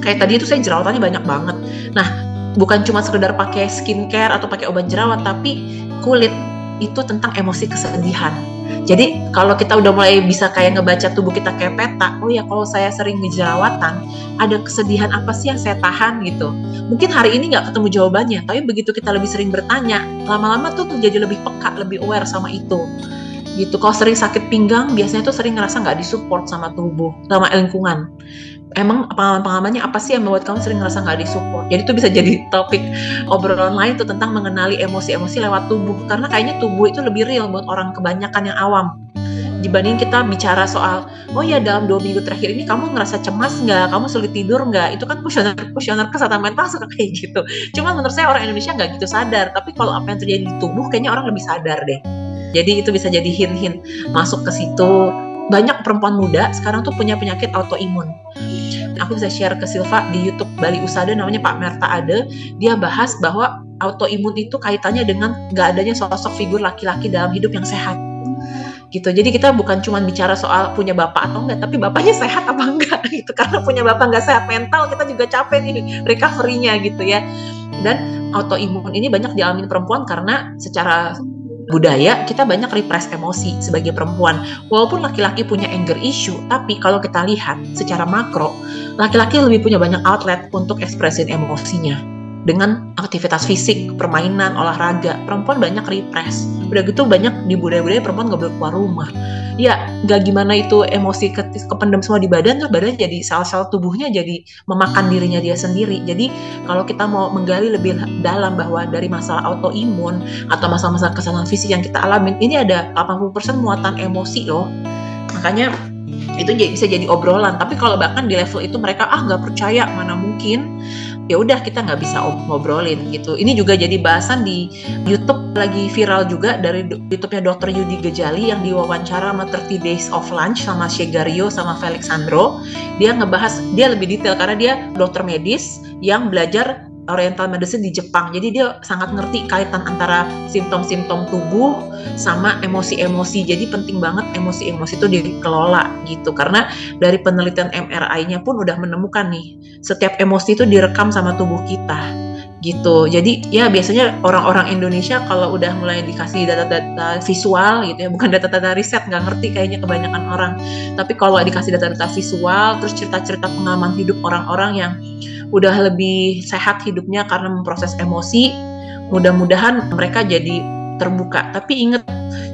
B: kayak tadi itu saya jerawatnya banyak banget. Nah bukan cuma sekedar pakai skincare atau pakai obat jerawat tapi kulit itu tentang emosi kesedihan jadi kalau kita udah mulai bisa kayak ngebaca tubuh kita kayak peta, oh ya kalau saya sering ngejerawatan, ada kesedihan apa sih yang saya tahan gitu. Mungkin hari ini nggak ketemu jawabannya, tapi begitu kita lebih sering bertanya, lama-lama tuh, tuh jadi lebih peka, lebih aware sama itu. Gitu. Kalau sering sakit pinggang, biasanya tuh sering ngerasa nggak disupport sama tubuh, sama lingkungan emang pengalaman-pengalamannya apa sih yang membuat kamu sering ngerasa nggak disupport? Jadi itu bisa jadi topik obrolan lain tuh tentang mengenali emosi-emosi lewat tubuh. Karena kayaknya tubuh itu lebih real buat orang kebanyakan yang awam. Dibanding kita bicara soal, oh ya dalam dua minggu terakhir ini kamu ngerasa cemas nggak? Kamu sulit tidur nggak? Itu kan kuesioner kuesioner kesehatan mental suka kayak gitu. Cuma menurut saya orang Indonesia nggak gitu sadar. Tapi kalau apa yang terjadi di tubuh, kayaknya orang lebih sadar deh. Jadi itu bisa jadi hint-hint masuk ke situ banyak perempuan muda sekarang tuh punya penyakit autoimun. Aku bisa share ke Silva di YouTube Bali Usada namanya Pak Merta Ade. Dia bahas bahwa autoimun itu kaitannya dengan nggak adanya sosok figur laki-laki dalam hidup yang sehat gitu. Jadi kita bukan cuma bicara soal punya bapak atau enggak, tapi bapaknya sehat apa enggak gitu. Karena punya bapak nggak sehat mental, kita juga capek nih recovery-nya gitu ya. Dan autoimun ini banyak dialami perempuan karena secara budaya kita banyak repress emosi sebagai perempuan. Walaupun laki-laki punya anger issue, tapi kalau kita lihat secara makro, laki-laki lebih punya banyak outlet untuk ekspresin emosinya dengan aktivitas fisik, permainan, olahraga. Perempuan banyak repress. Udah gitu banyak di budaya-budaya perempuan nggak boleh keluar rumah. Ya, nggak gimana itu emosi ke kependam semua di badan, terus badan jadi sel-sel tubuhnya jadi memakan dirinya dia sendiri. Jadi kalau kita mau menggali lebih dalam bahwa dari masalah autoimun atau masalah-masalah kesalahan fisik yang kita alamin, ini ada 80% muatan emosi loh. Makanya itu bisa jadi obrolan tapi kalau bahkan di level itu mereka ah nggak percaya mana mungkin ya udah kita nggak bisa ngobrolin gitu. Ini juga jadi bahasan di YouTube lagi viral juga dari YouTube-nya Dr. Yudi Gejali yang diwawancara sama 30 Days of Lunch sama Shegario sama Felix Sandro. Dia ngebahas dia lebih detail karena dia dokter medis yang belajar Oriental Medicine di Jepang. Jadi dia sangat ngerti kaitan antara simptom-simptom tubuh sama emosi-emosi. Jadi penting banget emosi-emosi itu dikelola gitu. Karena dari penelitian MRI-nya pun udah menemukan nih, setiap emosi itu direkam sama tubuh kita gitu. Jadi ya biasanya orang-orang Indonesia kalau udah mulai dikasih data-data visual gitu ya, bukan data-data riset nggak ngerti kayaknya kebanyakan orang. Tapi kalau dikasih data-data visual, terus cerita-cerita pengalaman hidup orang-orang yang udah lebih sehat hidupnya karena memproses emosi, mudah-mudahan mereka jadi terbuka. Tapi inget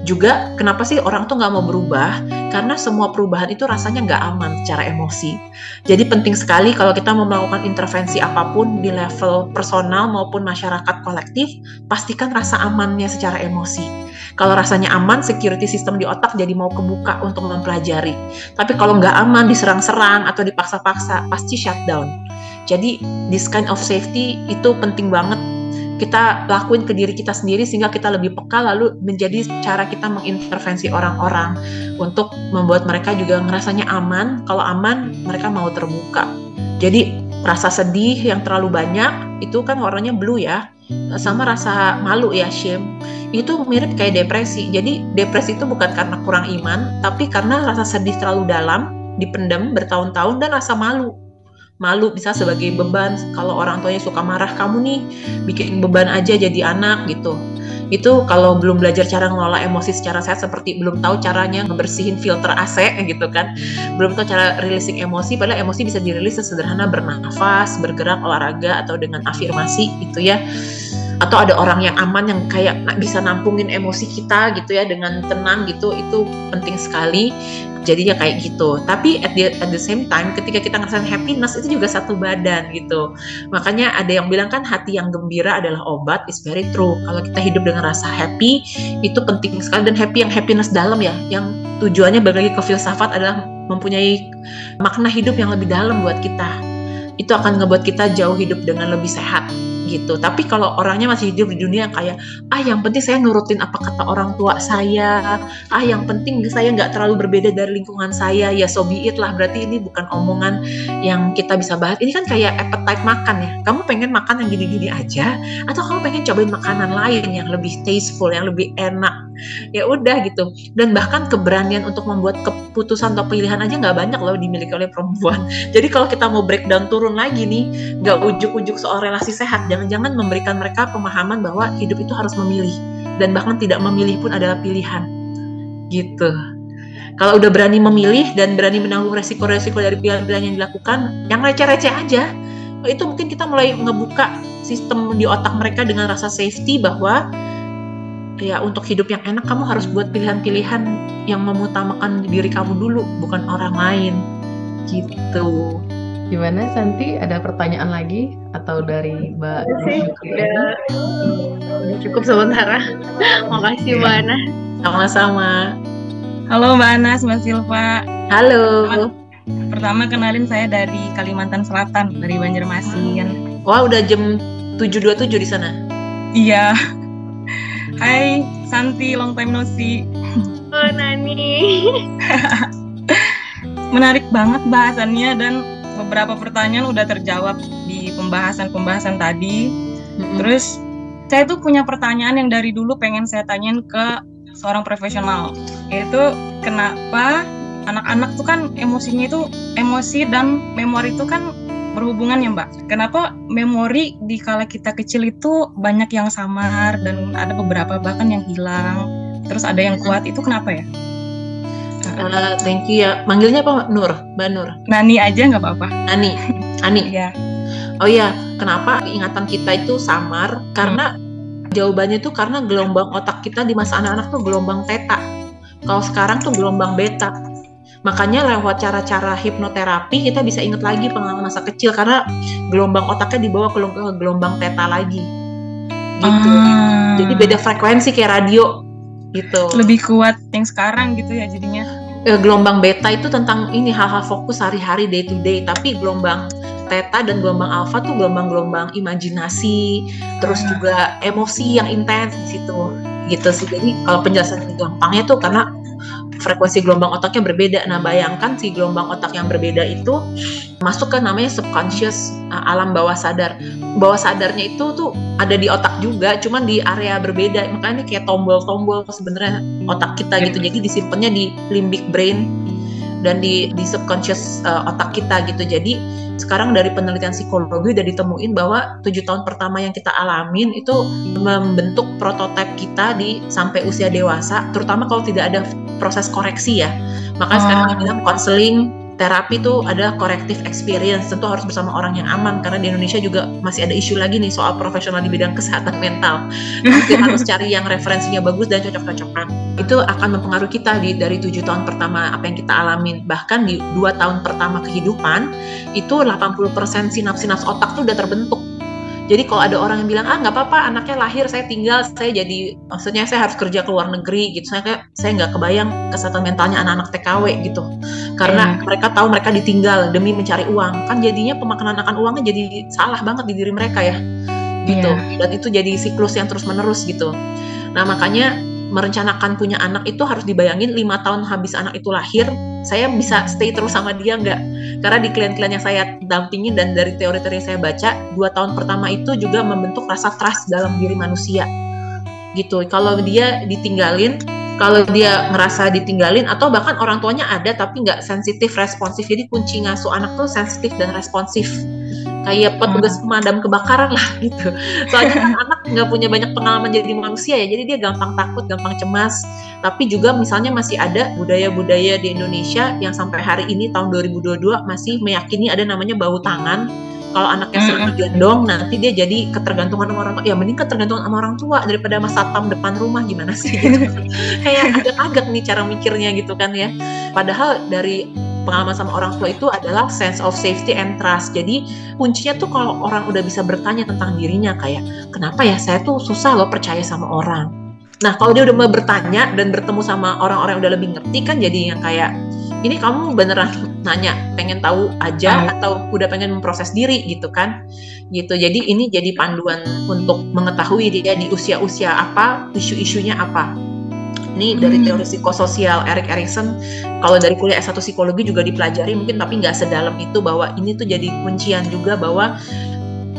B: juga kenapa sih orang tuh nggak mau berubah? Karena semua perubahan itu rasanya nggak aman secara emosi. Jadi penting sekali kalau kita mau melakukan intervensi apa pun di level personal maupun masyarakat kolektif, pastikan rasa amannya secara emosi. Kalau rasanya aman, security system di otak jadi mau kebuka untuk mempelajari. Tapi kalau nggak aman, diserang-serang atau dipaksa-paksa, pasti shutdown. Jadi this kind of safety itu penting banget kita lakuin ke diri kita sendiri sehingga kita lebih peka lalu menjadi cara kita mengintervensi orang-orang untuk membuat mereka juga ngerasanya aman. Kalau aman, mereka mau terbuka. Jadi rasa sedih yang terlalu banyak itu kan warnanya blue ya. Sama rasa malu ya, shame. Itu mirip kayak depresi. Jadi depresi itu bukan karena kurang iman, tapi karena rasa sedih terlalu dalam, dipendam bertahun-tahun dan rasa malu malu bisa sebagai beban kalau orang tuanya suka marah kamu nih bikin beban aja jadi anak gitu. Itu kalau belum belajar cara ngelola emosi secara sehat seperti belum tahu caranya ngebersihin filter AC gitu kan belum tahu cara releasing emosi padahal emosi bisa dirilis sesederhana bernafas bergerak olahraga atau dengan afirmasi gitu ya. Atau ada orang yang aman yang kayak bisa nampungin emosi kita gitu ya dengan tenang gitu itu penting sekali jadinya kayak gitu. Tapi at the, at the same time ketika kita ngerasain happiness itu juga satu badan gitu. Makanya ada yang bilang kan hati yang gembira adalah obat is very true. Kalau kita hidup dengan rasa happy itu penting sekali. Dan happy yang happiness dalam ya yang tujuannya bagi ke filsafat adalah mempunyai makna hidup yang lebih dalam buat kita. Itu akan ngebuat kita jauh hidup dengan lebih sehat gitu. Tapi kalau orangnya masih hidup di dunia yang kayak ah yang penting saya nurutin apa kata orang tua saya, ah yang penting saya nggak terlalu berbeda dari lingkungan saya, ya so be lah. Berarti ini bukan omongan yang kita bisa bahas. Ini kan kayak appetite makan ya. Kamu pengen makan yang gini-gini aja, atau kamu pengen cobain makanan lain yang lebih tasteful, yang lebih enak. Ya udah gitu. Dan bahkan keberanian untuk membuat keputusan atau pilihan aja nggak banyak loh dimiliki oleh perempuan. Jadi kalau kita mau breakdown turun lagi nih, nggak ujuk-ujuk soal relasi sehat jangan-jangan memberikan mereka pemahaman bahwa hidup itu harus memilih. Dan bahkan tidak memilih pun adalah pilihan. Gitu. Kalau udah berani memilih dan berani menanggung resiko-resiko dari pilihan-pilihan yang dilakukan yang receh-receh aja. Itu mungkin kita mulai ngebuka sistem di otak mereka dengan rasa safety bahwa ya untuk hidup yang enak kamu harus buat pilihan-pilihan yang memutamakan diri kamu dulu bukan orang lain. Gitu
A: gimana Santi? Ada pertanyaan lagi? Atau dari Mbak
C: udah, udah cukup sementara. Makasih Mbak Ana.
B: Sama-sama.
D: Halo Mbak Ana. Mbak Silva.
B: Halo.
D: Pertama kenalin saya dari Kalimantan Selatan dari Banjarmasin.
B: Wah udah jam 7.27 di sana?
D: Iya. Hai Santi, long time no see.
C: Oh Nani.
D: Menarik banget bahasannya dan beberapa pertanyaan udah terjawab di pembahasan-pembahasan tadi. Mm-hmm. Terus saya tuh punya pertanyaan yang dari dulu pengen saya tanyain ke seorang profesional, yaitu kenapa anak-anak tuh kan emosinya itu emosi dan memori itu kan berhubungan ya Mbak. Kenapa memori di kala kita kecil itu banyak yang samar dan ada beberapa bahkan yang hilang. Terus ada yang kuat itu kenapa ya?
B: Uh, thank you ya. Manggilnya apa Nur? Mbak Nur?
D: Nani aja nggak apa-apa.
B: Nani. Ani.
D: Iya.
B: Oh iya, kenapa ingatan kita itu samar? Karena hmm. jawabannya itu karena gelombang otak kita di masa anak-anak tuh gelombang theta. Kalau sekarang tuh gelombang beta Makanya lewat cara-cara hipnoterapi kita bisa ingat lagi pengalaman masa kecil karena gelombang otaknya dibawa ke gelombang teta lagi. Gitu. Ah. Jadi beda frekuensi kayak radio gitu.
D: Lebih kuat yang sekarang gitu ya jadinya.
B: E, gelombang beta itu tentang ini hal-hal fokus sehari-hari day to day, tapi gelombang teta dan gelombang alfa tuh gelombang-gelombang imajinasi, terus juga emosi yang intens di situ gitu sih. Jadi kalau penjelasan gampangnya tuh karena frekuensi gelombang otaknya berbeda. Nah, bayangkan si gelombang otak yang berbeda itu masuk ke namanya subconscious uh, alam bawah sadar. Bawah sadarnya itu tuh ada di otak juga, cuman di area berbeda. Makanya ini kayak tombol-tombol sebenarnya otak kita gitu. Jadi disimpannya di limbic brain dan di di subconscious uh, otak kita gitu. Jadi sekarang dari penelitian psikologi udah ditemuin bahwa tujuh tahun pertama yang kita alamin itu membentuk prototipe kita di sampai usia dewasa, terutama kalau tidak ada proses koreksi ya. Maka oh. sekarang bilang konseling terapi itu ada corrective experience. Tentu harus bersama orang yang aman karena di Indonesia juga masih ada isu lagi nih soal profesional di bidang kesehatan mental. Nanti harus cari yang referensinya bagus dan cocok-cocokan. Itu akan mempengaruhi kita di dari tujuh tahun pertama apa yang kita alamin. Bahkan di dua tahun pertama kehidupan itu 80% sinaps-sinaps otak tuh udah terbentuk jadi kalau ada orang yang bilang ah nggak apa-apa anaknya lahir saya tinggal saya jadi maksudnya saya harus kerja ke luar negeri gitu. Saya kayak saya nggak kebayang kesehatan mentalnya anak-anak TKW gitu. Karena hmm. mereka tahu mereka ditinggal demi mencari uang. Kan jadinya pemakanan akan uangnya jadi salah banget di diri mereka ya gitu. Yeah. dan itu jadi siklus yang terus menerus gitu. Nah makanya merencanakan punya anak itu harus dibayangin lima tahun habis anak itu lahir saya bisa stay terus sama dia nggak? Karena di klien-klien yang saya dampingi dan dari teori-teori yang saya baca dua tahun pertama itu juga membentuk rasa trust dalam diri manusia. Gitu. Kalau dia ditinggalin kalau dia ngerasa ditinggalin atau bahkan orang tuanya ada tapi nggak sensitif responsif. Jadi kunci ngasuh anak tuh sensitif dan responsif. Kayak petugas pemadam kebakaran lah gitu. Soalnya kan anak nggak punya banyak pengalaman jadi manusia ya jadi dia gampang takut gampang cemas. Tapi juga misalnya masih ada budaya-budaya di Indonesia yang sampai hari ini tahun 2022 masih meyakini ada namanya bau tangan kalau anaknya sering digendong nanti dia jadi ketergantungan sama orang tua ya mending ketergantungan sama orang tua daripada mas satpam depan rumah gimana sih gitu. kayak agak-agak nih cara mikirnya gitu kan ya padahal dari pengalaman sama orang tua itu adalah sense of safety and trust. Jadi kuncinya tuh kalau orang udah bisa bertanya tentang dirinya kayak kenapa ya saya tuh susah loh percaya sama orang. Nah kalau dia udah mau bertanya dan bertemu sama orang-orang yang udah lebih ngerti kan jadi yang kayak ini kamu beneran nanya pengen tahu aja atau udah pengen memproses diri gitu kan. Gitu. Jadi ini jadi panduan untuk mengetahui dia di usia-usia apa isu-isunya apa. Ini dari hmm. teori psikososial Erik Erikson kalau dari kuliah S1 psikologi juga dipelajari mungkin tapi nggak sedalam itu bahwa ini tuh jadi kuncian juga bahwa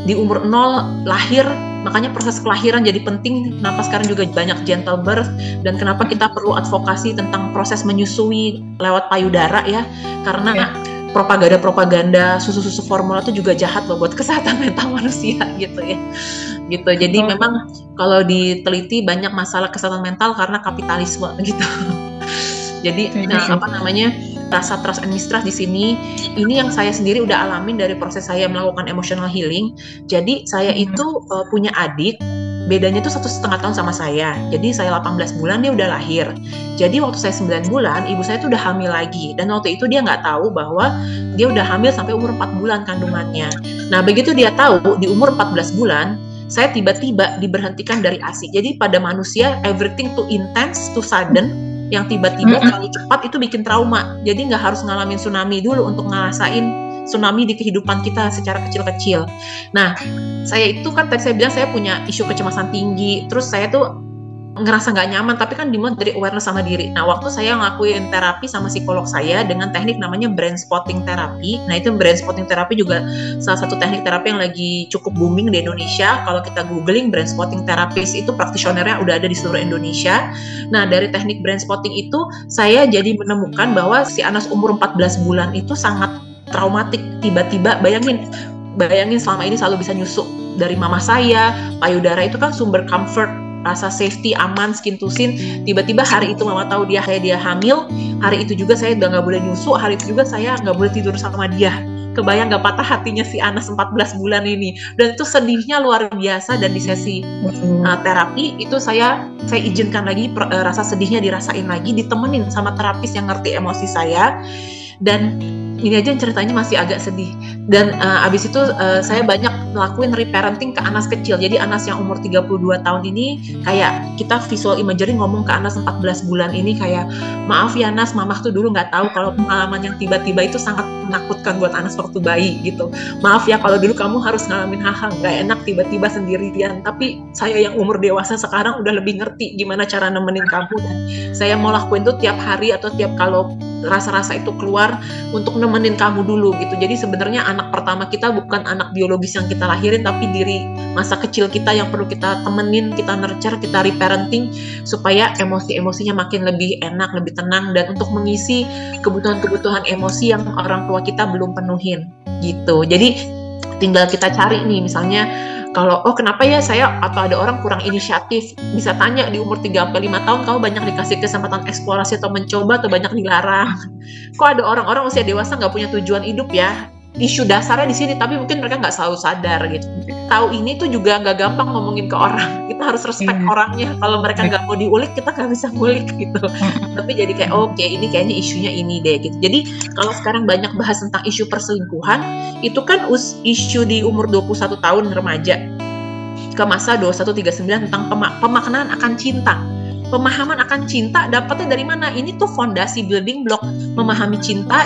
B: di umur nol lahir makanya proses kelahiran jadi penting. Kenapa sekarang juga banyak gentle birth dan kenapa kita perlu advokasi tentang proses menyusui lewat payudara ya. Karena yeah propaganda-propaganda susu-susu formula itu juga jahat loh buat kesehatan mental manusia gitu ya. Gitu. Jadi oh. memang kalau diteliti banyak masalah kesehatan mental karena kapitalisme gitu jadi nah, apa namanya rasa trust and mistrust di sini ini yang saya sendiri udah alamin dari proses saya melakukan emotional healing jadi saya hmm. itu uh, punya adik bedanya tuh satu setengah tahun sama saya. Jadi saya 18 bulan dia udah lahir. Jadi waktu saya 9 bulan ibu saya tuh udah hamil lagi dan waktu itu dia nggak tahu bahwa dia udah hamil sampai umur 4 bulan kandungannya. Nah begitu dia tahu di umur 14 bulan saya tiba-tiba diberhentikan dari ASI. Jadi pada manusia everything too intense, too sudden yang tiba-tiba terlalu cepat itu bikin trauma. Jadi nggak harus ngalamin tsunami dulu untuk ngerasain tsunami di kehidupan kita secara kecil-kecil. Nah, saya itu kan tadi saya bilang saya punya isu kecemasan tinggi, terus saya tuh ngerasa nggak nyaman tapi kan dimulai dari awareness sama diri. Nah waktu saya ngelakuin terapi sama psikolog saya dengan teknik namanya brain spotting terapi. Nah itu brain spotting terapi juga salah satu teknik terapi yang lagi cukup booming di Indonesia. Kalau kita googling brain spotting terapis itu praktisionernya udah ada di seluruh Indonesia. Nah dari teknik brain spotting itu saya jadi menemukan bahwa si Anas umur 14 bulan itu sangat traumatik. Tiba-tiba bayangin bayangin selama ini selalu bisa nyusuk dari mama saya, payudara itu kan sumber comfort rasa safety aman skin to skin. Tiba-tiba hari itu mama tahu dia kayak dia hamil. Hari itu juga saya udah nggak boleh nyusu. Hari itu juga saya nggak boleh tidur sama dia. Kebayang gak patah hatinya si Anas 14 bulan ini. Dan itu sedihnya luar biasa. Dan di sesi uh, terapi itu saya saya izinkan lagi per, uh, rasa sedihnya dirasain lagi ditemenin sama terapis yang ngerti emosi saya. Dan ini aja ceritanya masih agak sedih. Dan uh, abis itu uh, saya banyak ngelakuin reparenting ke Anas kecil. Jadi Anas yang umur 32 tahun ini kayak kita visual imagery ngomong ke Anas 14 bulan ini kayak maaf ya Anas mamah tuh dulu nggak tahu kalau pengalaman yang tiba-tiba itu sangat menakutkan buat Anas waktu bayi gitu. Maaf ya kalau dulu kamu harus ngalamin hal-hal nggak enak tiba-tiba sendirian. Tapi saya yang umur dewasa sekarang udah lebih ngerti gimana cara nemenin kamu. Dan saya mau lakuin tuh tiap hari atau tiap kalau rasa-rasa itu keluar untuk nemenin kamu dulu gitu. Jadi sebenarnya anak pertama kita bukan anak biologis yang kita lahirin tapi diri masa kecil kita yang perlu kita temenin kita nurture kita reparenting supaya emosi-emosinya makin lebih enak lebih tenang. Dan untuk mengisi kebutuhan-kebutuhan emosi yang orang tua kita belum penuhin gitu. Jadi tinggal kita cari nih misalnya kalau oh kenapa ya saya atau ada orang kurang inisiatif? Bisa tanya di umur 3 sampai 5 tahun kamu banyak dikasih kesempatan eksplorasi atau mencoba atau banyak dilarang? Kok ada orang-orang usia dewasa nggak punya tujuan hidup ya isu dasarnya di sini tapi mungkin mereka nggak selalu sadar gitu. Tahu ini tuh juga nggak gampang ngomongin ke orang. Kita harus respect yeah. orangnya. Kalau mereka nggak mau diulik kita nggak bisa ngulik gitu. Tapi jadi kayak oke okay, ini kayaknya isunya ini deh gitu. Jadi kalau sekarang banyak bahas tentang isu perselingkuhan itu kan us isu di umur 21 tahun remaja. Ke masa 2139 tentang pemaknaan akan cinta. Pemahaman akan cinta dapatnya dari mana? Ini tuh fondasi building block. Memahami cinta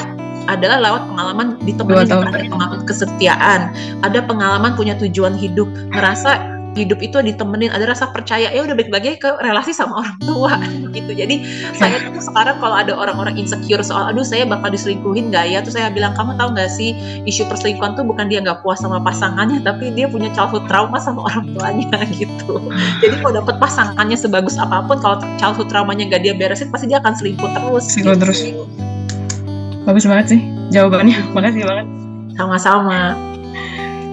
B: adalah lewat pengalaman ditemenin ada pengalaman kesetiaan, ada pengalaman punya tujuan hidup, ngerasa hidup itu ditemenin ada rasa percaya ya udah balik lagi ke relasi sama orang tua gitu. Jadi saya tuh sekarang kalau ada orang-orang insecure soal aduh saya bakal diselingkuhin nggak ya? Tuh saya bilang kamu tahu nggak sih isu perselingkuhan tuh bukan dia nggak puas sama pasangannya tapi dia punya childhood trauma sama orang tuanya gitu. Jadi kalau dapet pasangannya sebagus apa pun kalau childhood traumanya nggak dia beresin pasti dia akan selingkuh terus
D: selingkuh gitu. terus Bagus banget sih jawabannya. Makasih banget.
B: Sama-sama.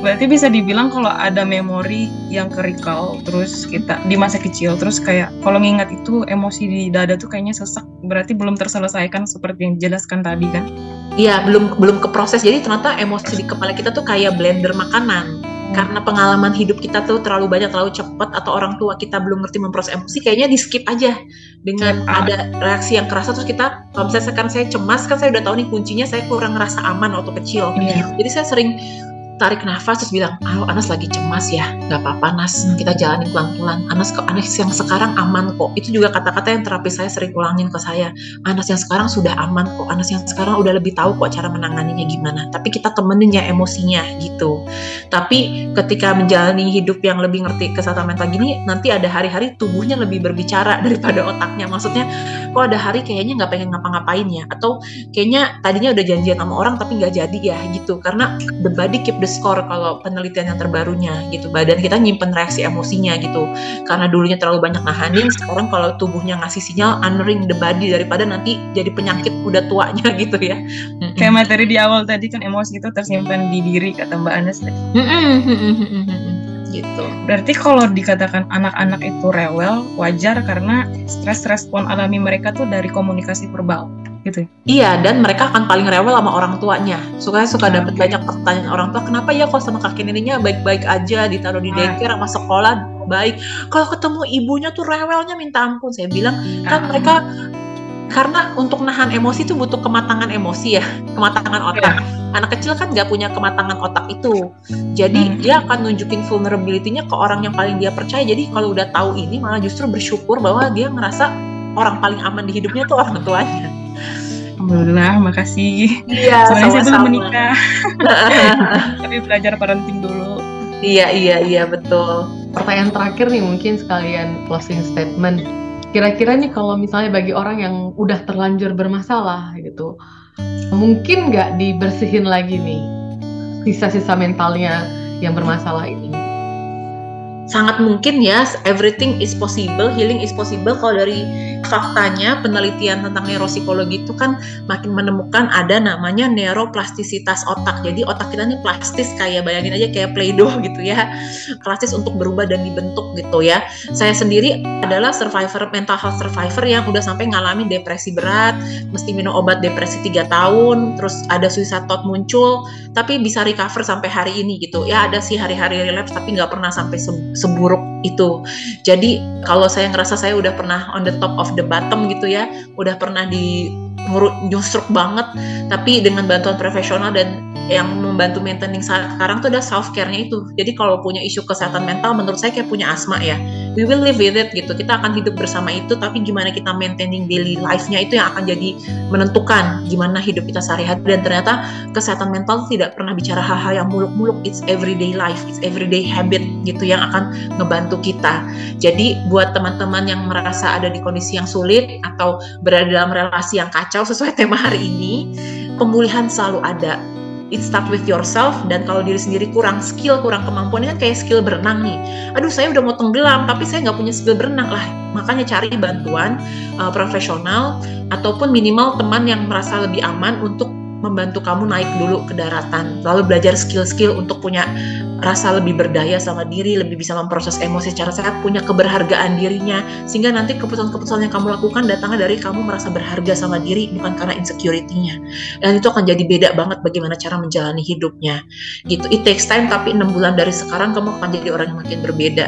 D: Berarti bisa dibilang kalau ada memori yang ke recall terus kita di masa kecil terus kayak kalau ngingat itu emosi di dada tuh kayaknya sesak berarti belum terselesaikan seperti yang dijelaskan tadi kan?
B: Iya, belum belum ke proses. Jadi ternyata emosi di kepala kita tuh kayak blender makanan karena pengalaman hidup kita tuh terlalu banyak terlalu cepat atau orang tua kita belum ngerti memproses emosi kayaknya di skip aja. Dengan ya, ada reaksi yang kerasa terus kita kalau misalnya sekarang saya cemas kan saya udah tahu nih kuncinya saya kurang ngerasa aman waktu kecil. Ya. jadi saya sering tarik nafas terus bilang, oh Anas lagi cemas ya, nggak apa-apa hmm. kita jalanin pelan-pelan. Anas kok Anas yang sekarang aman kok. Itu juga kata-kata yang terapi saya sering ulangin ke saya. Anas yang sekarang sudah aman kok. Anas yang sekarang udah lebih tahu kok cara menanganinya gimana. Tapi kita temenin ya emosinya gitu. Tapi ketika menjalani hidup yang lebih ngerti kesehatan mental gini, nanti ada hari-hari tubuhnya lebih berbicara daripada otaknya. Maksudnya, kok ada hari kayaknya nggak pengen ngapa-ngapain ya, atau kayaknya tadinya udah janjian sama orang tapi nggak jadi ya gitu. Karena the body keep the underscore kalau penelitian yang terbarunya gitu. Badan kita nyimpen reaksi emosinya gitu. Karena dulunya terlalu banyak nahanin sekarang kalau tubuhnya ngasih sinyal honoring the body daripada nanti jadi penyakit udah tuanya gitu ya.
D: Kayak materi di awal tadi kan emosi itu tersimpan di diri kata Mbak Anes
B: gitu.
D: Berarti kalau dikatakan anak-anak itu rewel, wajar karena stres respon alami mereka tuh dari komunikasi verbal gitu.
B: Iya, dan mereka akan paling rewel sama orang tuanya. Suka suka dapat banyak pertanyaan orang tua, kenapa ya kok sama kakek neneknya baik-baik aja ditaruh di daycare sama sekolah baik. Kalau ketemu ibunya tuh rewelnya minta ampun. Saya bilang kan mereka karena untuk nahan emosi itu butuh kematangan emosi ya, kematangan otak. Ya. Anak kecil kan nggak punya kematangan otak itu, jadi hmm. dia akan nunjukin vulnerability-nya ke orang yang paling dia percaya. Jadi kalau udah tahu ini, malah justru bersyukur bahwa dia ngerasa orang paling aman di hidupnya tuh orang tuanya.
D: Alhamdulillah, makasih.
B: Iya,
D: Soalnya saya belum menikah, tapi belajar parenting dulu.
B: Iya, iya, iya, betul.
A: Pertanyaan terakhir nih mungkin sekalian closing statement Kira-kira nih kalau misalnya bagi orang yang udah terlanjur bermasalah gitu, mungkin nggak dibersihin lagi nih sisa-sisa mentalnya yang bermasalah ini?
B: Sangat mungkin ya everything is possible healing is possible. Kalau dari faktanya penelitian tentang neuropsikologi itu kan makin menemukan ada namanya neuroplastisitas otak. Jadi otak kita ini plastis kayak bayangin aja kayak play-doh gitu ya. Plastis untuk berubah dan dibentuk gitu ya. Saya sendiri adalah survivor mental health survivor yang udah sampai ngalamin depresi berat mesti minum obat depresi 3 tahun terus ada suicide thought muncul tapi bisa recover sampai hari ini gitu. Ya ada sih hari-hari relapse tapi nggak pernah sampai seburuk itu. Jadi kalau saya ngerasa saya udah pernah on the top of the bottom gitu ya, udah pernah di nyusruk banget, tapi dengan bantuan profesional dan yang membantu maintaining sekarang tuh ada self care-nya itu. Jadi kalau punya isu kesehatan mental menurut saya kayak punya asma ya. We will live with it gitu. Kita akan hidup bersama itu tapi gimana kita maintaining daily life-nya itu yang akan jadi menentukan gimana hidup kita sehari-hari dan ternyata kesehatan mental tidak pernah bicara hal-hal yang muluk-muluk. It's everyday life, it's everyday habit gitu yang akan ngebantu kita. Jadi buat teman-teman yang merasa ada di kondisi yang sulit atau berada dalam relasi yang kacau sesuai tema hari ini, pemulihan selalu ada. It start with yourself dan kalau diri sendiri kurang skill kurang kemampuan ini kan kayak skill berenang nih. Aduh saya udah mau tenggelam tapi saya nggak punya skill berenang lah. Makanya cari bantuan uh, profesional ataupun minimal teman yang merasa lebih aman untuk membantu kamu naik dulu ke daratan lalu belajar skill-skill untuk punya rasa lebih berdaya sama diri, lebih bisa memproses emosi secara sehat, punya keberhargaan dirinya, sehingga nanti keputusan-keputusan yang kamu lakukan datangnya dari kamu merasa berharga sama diri, bukan karena insecurity-nya. Dan itu akan jadi beda banget bagaimana cara menjalani hidupnya. Gitu. It takes time, tapi enam bulan dari sekarang kamu akan jadi orang yang makin berbeda.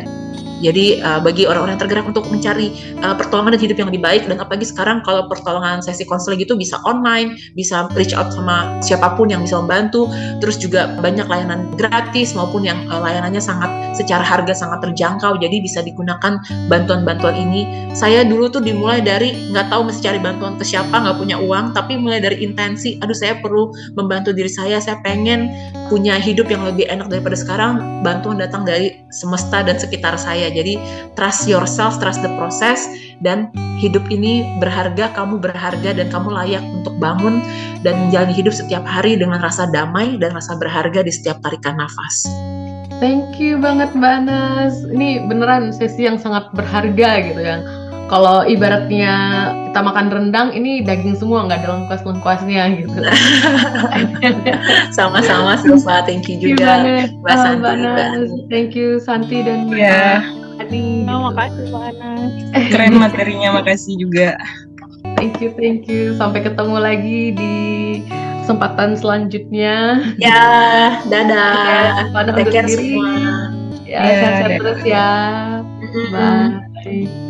B: Jadi uh, bagi orang-orang yang tergerak untuk mencari uh, pertolongan dan hidup yang lebih baik dan apalagi sekarang kalau pertolongan sesi konseling itu bisa online, bisa reach out sama siapa pun yang bisa membantu, terus juga banyak layanan gratis maupun yang uh, layanannya sangat secara harga sangat terjangkau. Jadi bisa digunakan bantuan-bantuan ini. Saya dulu tuh dimulai dari nggak tahu mesti cari bantuan ke siapa, nggak punya uang, tapi mulai dari intensi, aduh saya perlu membantu diri saya, saya pengen punya hidup yang lebih enak daripada sekarang. Bantuan datang dari semesta dan sekitar saya jadi trust yourself, trust the process dan hidup ini berharga, kamu berharga dan kamu layak untuk bangun dan menjalani hidup setiap hari dengan rasa damai dan rasa berharga di setiap tarikan nafas.
A: Thank you banget Mbak Anas. Ini beneran sesi yang sangat berharga gitu yang kalau ibaratnya kita makan rendang ini daging semua nggak ada lengkuas-lengkuasnya gitu.
B: Sama-sama Silva, thank you juga
A: Mbak Santi. Thank you Santi dan
D: yeah.
C: Ani. Oh, makasih Mbak Anas.
D: Keren materinya, makasih juga.
A: Thank you, thank you. Sampai ketemu lagi di kesempatan selanjutnya.
B: Ya, dadah.
A: Ya, Take care semua. Ya, ya sehat terus ya. Bye.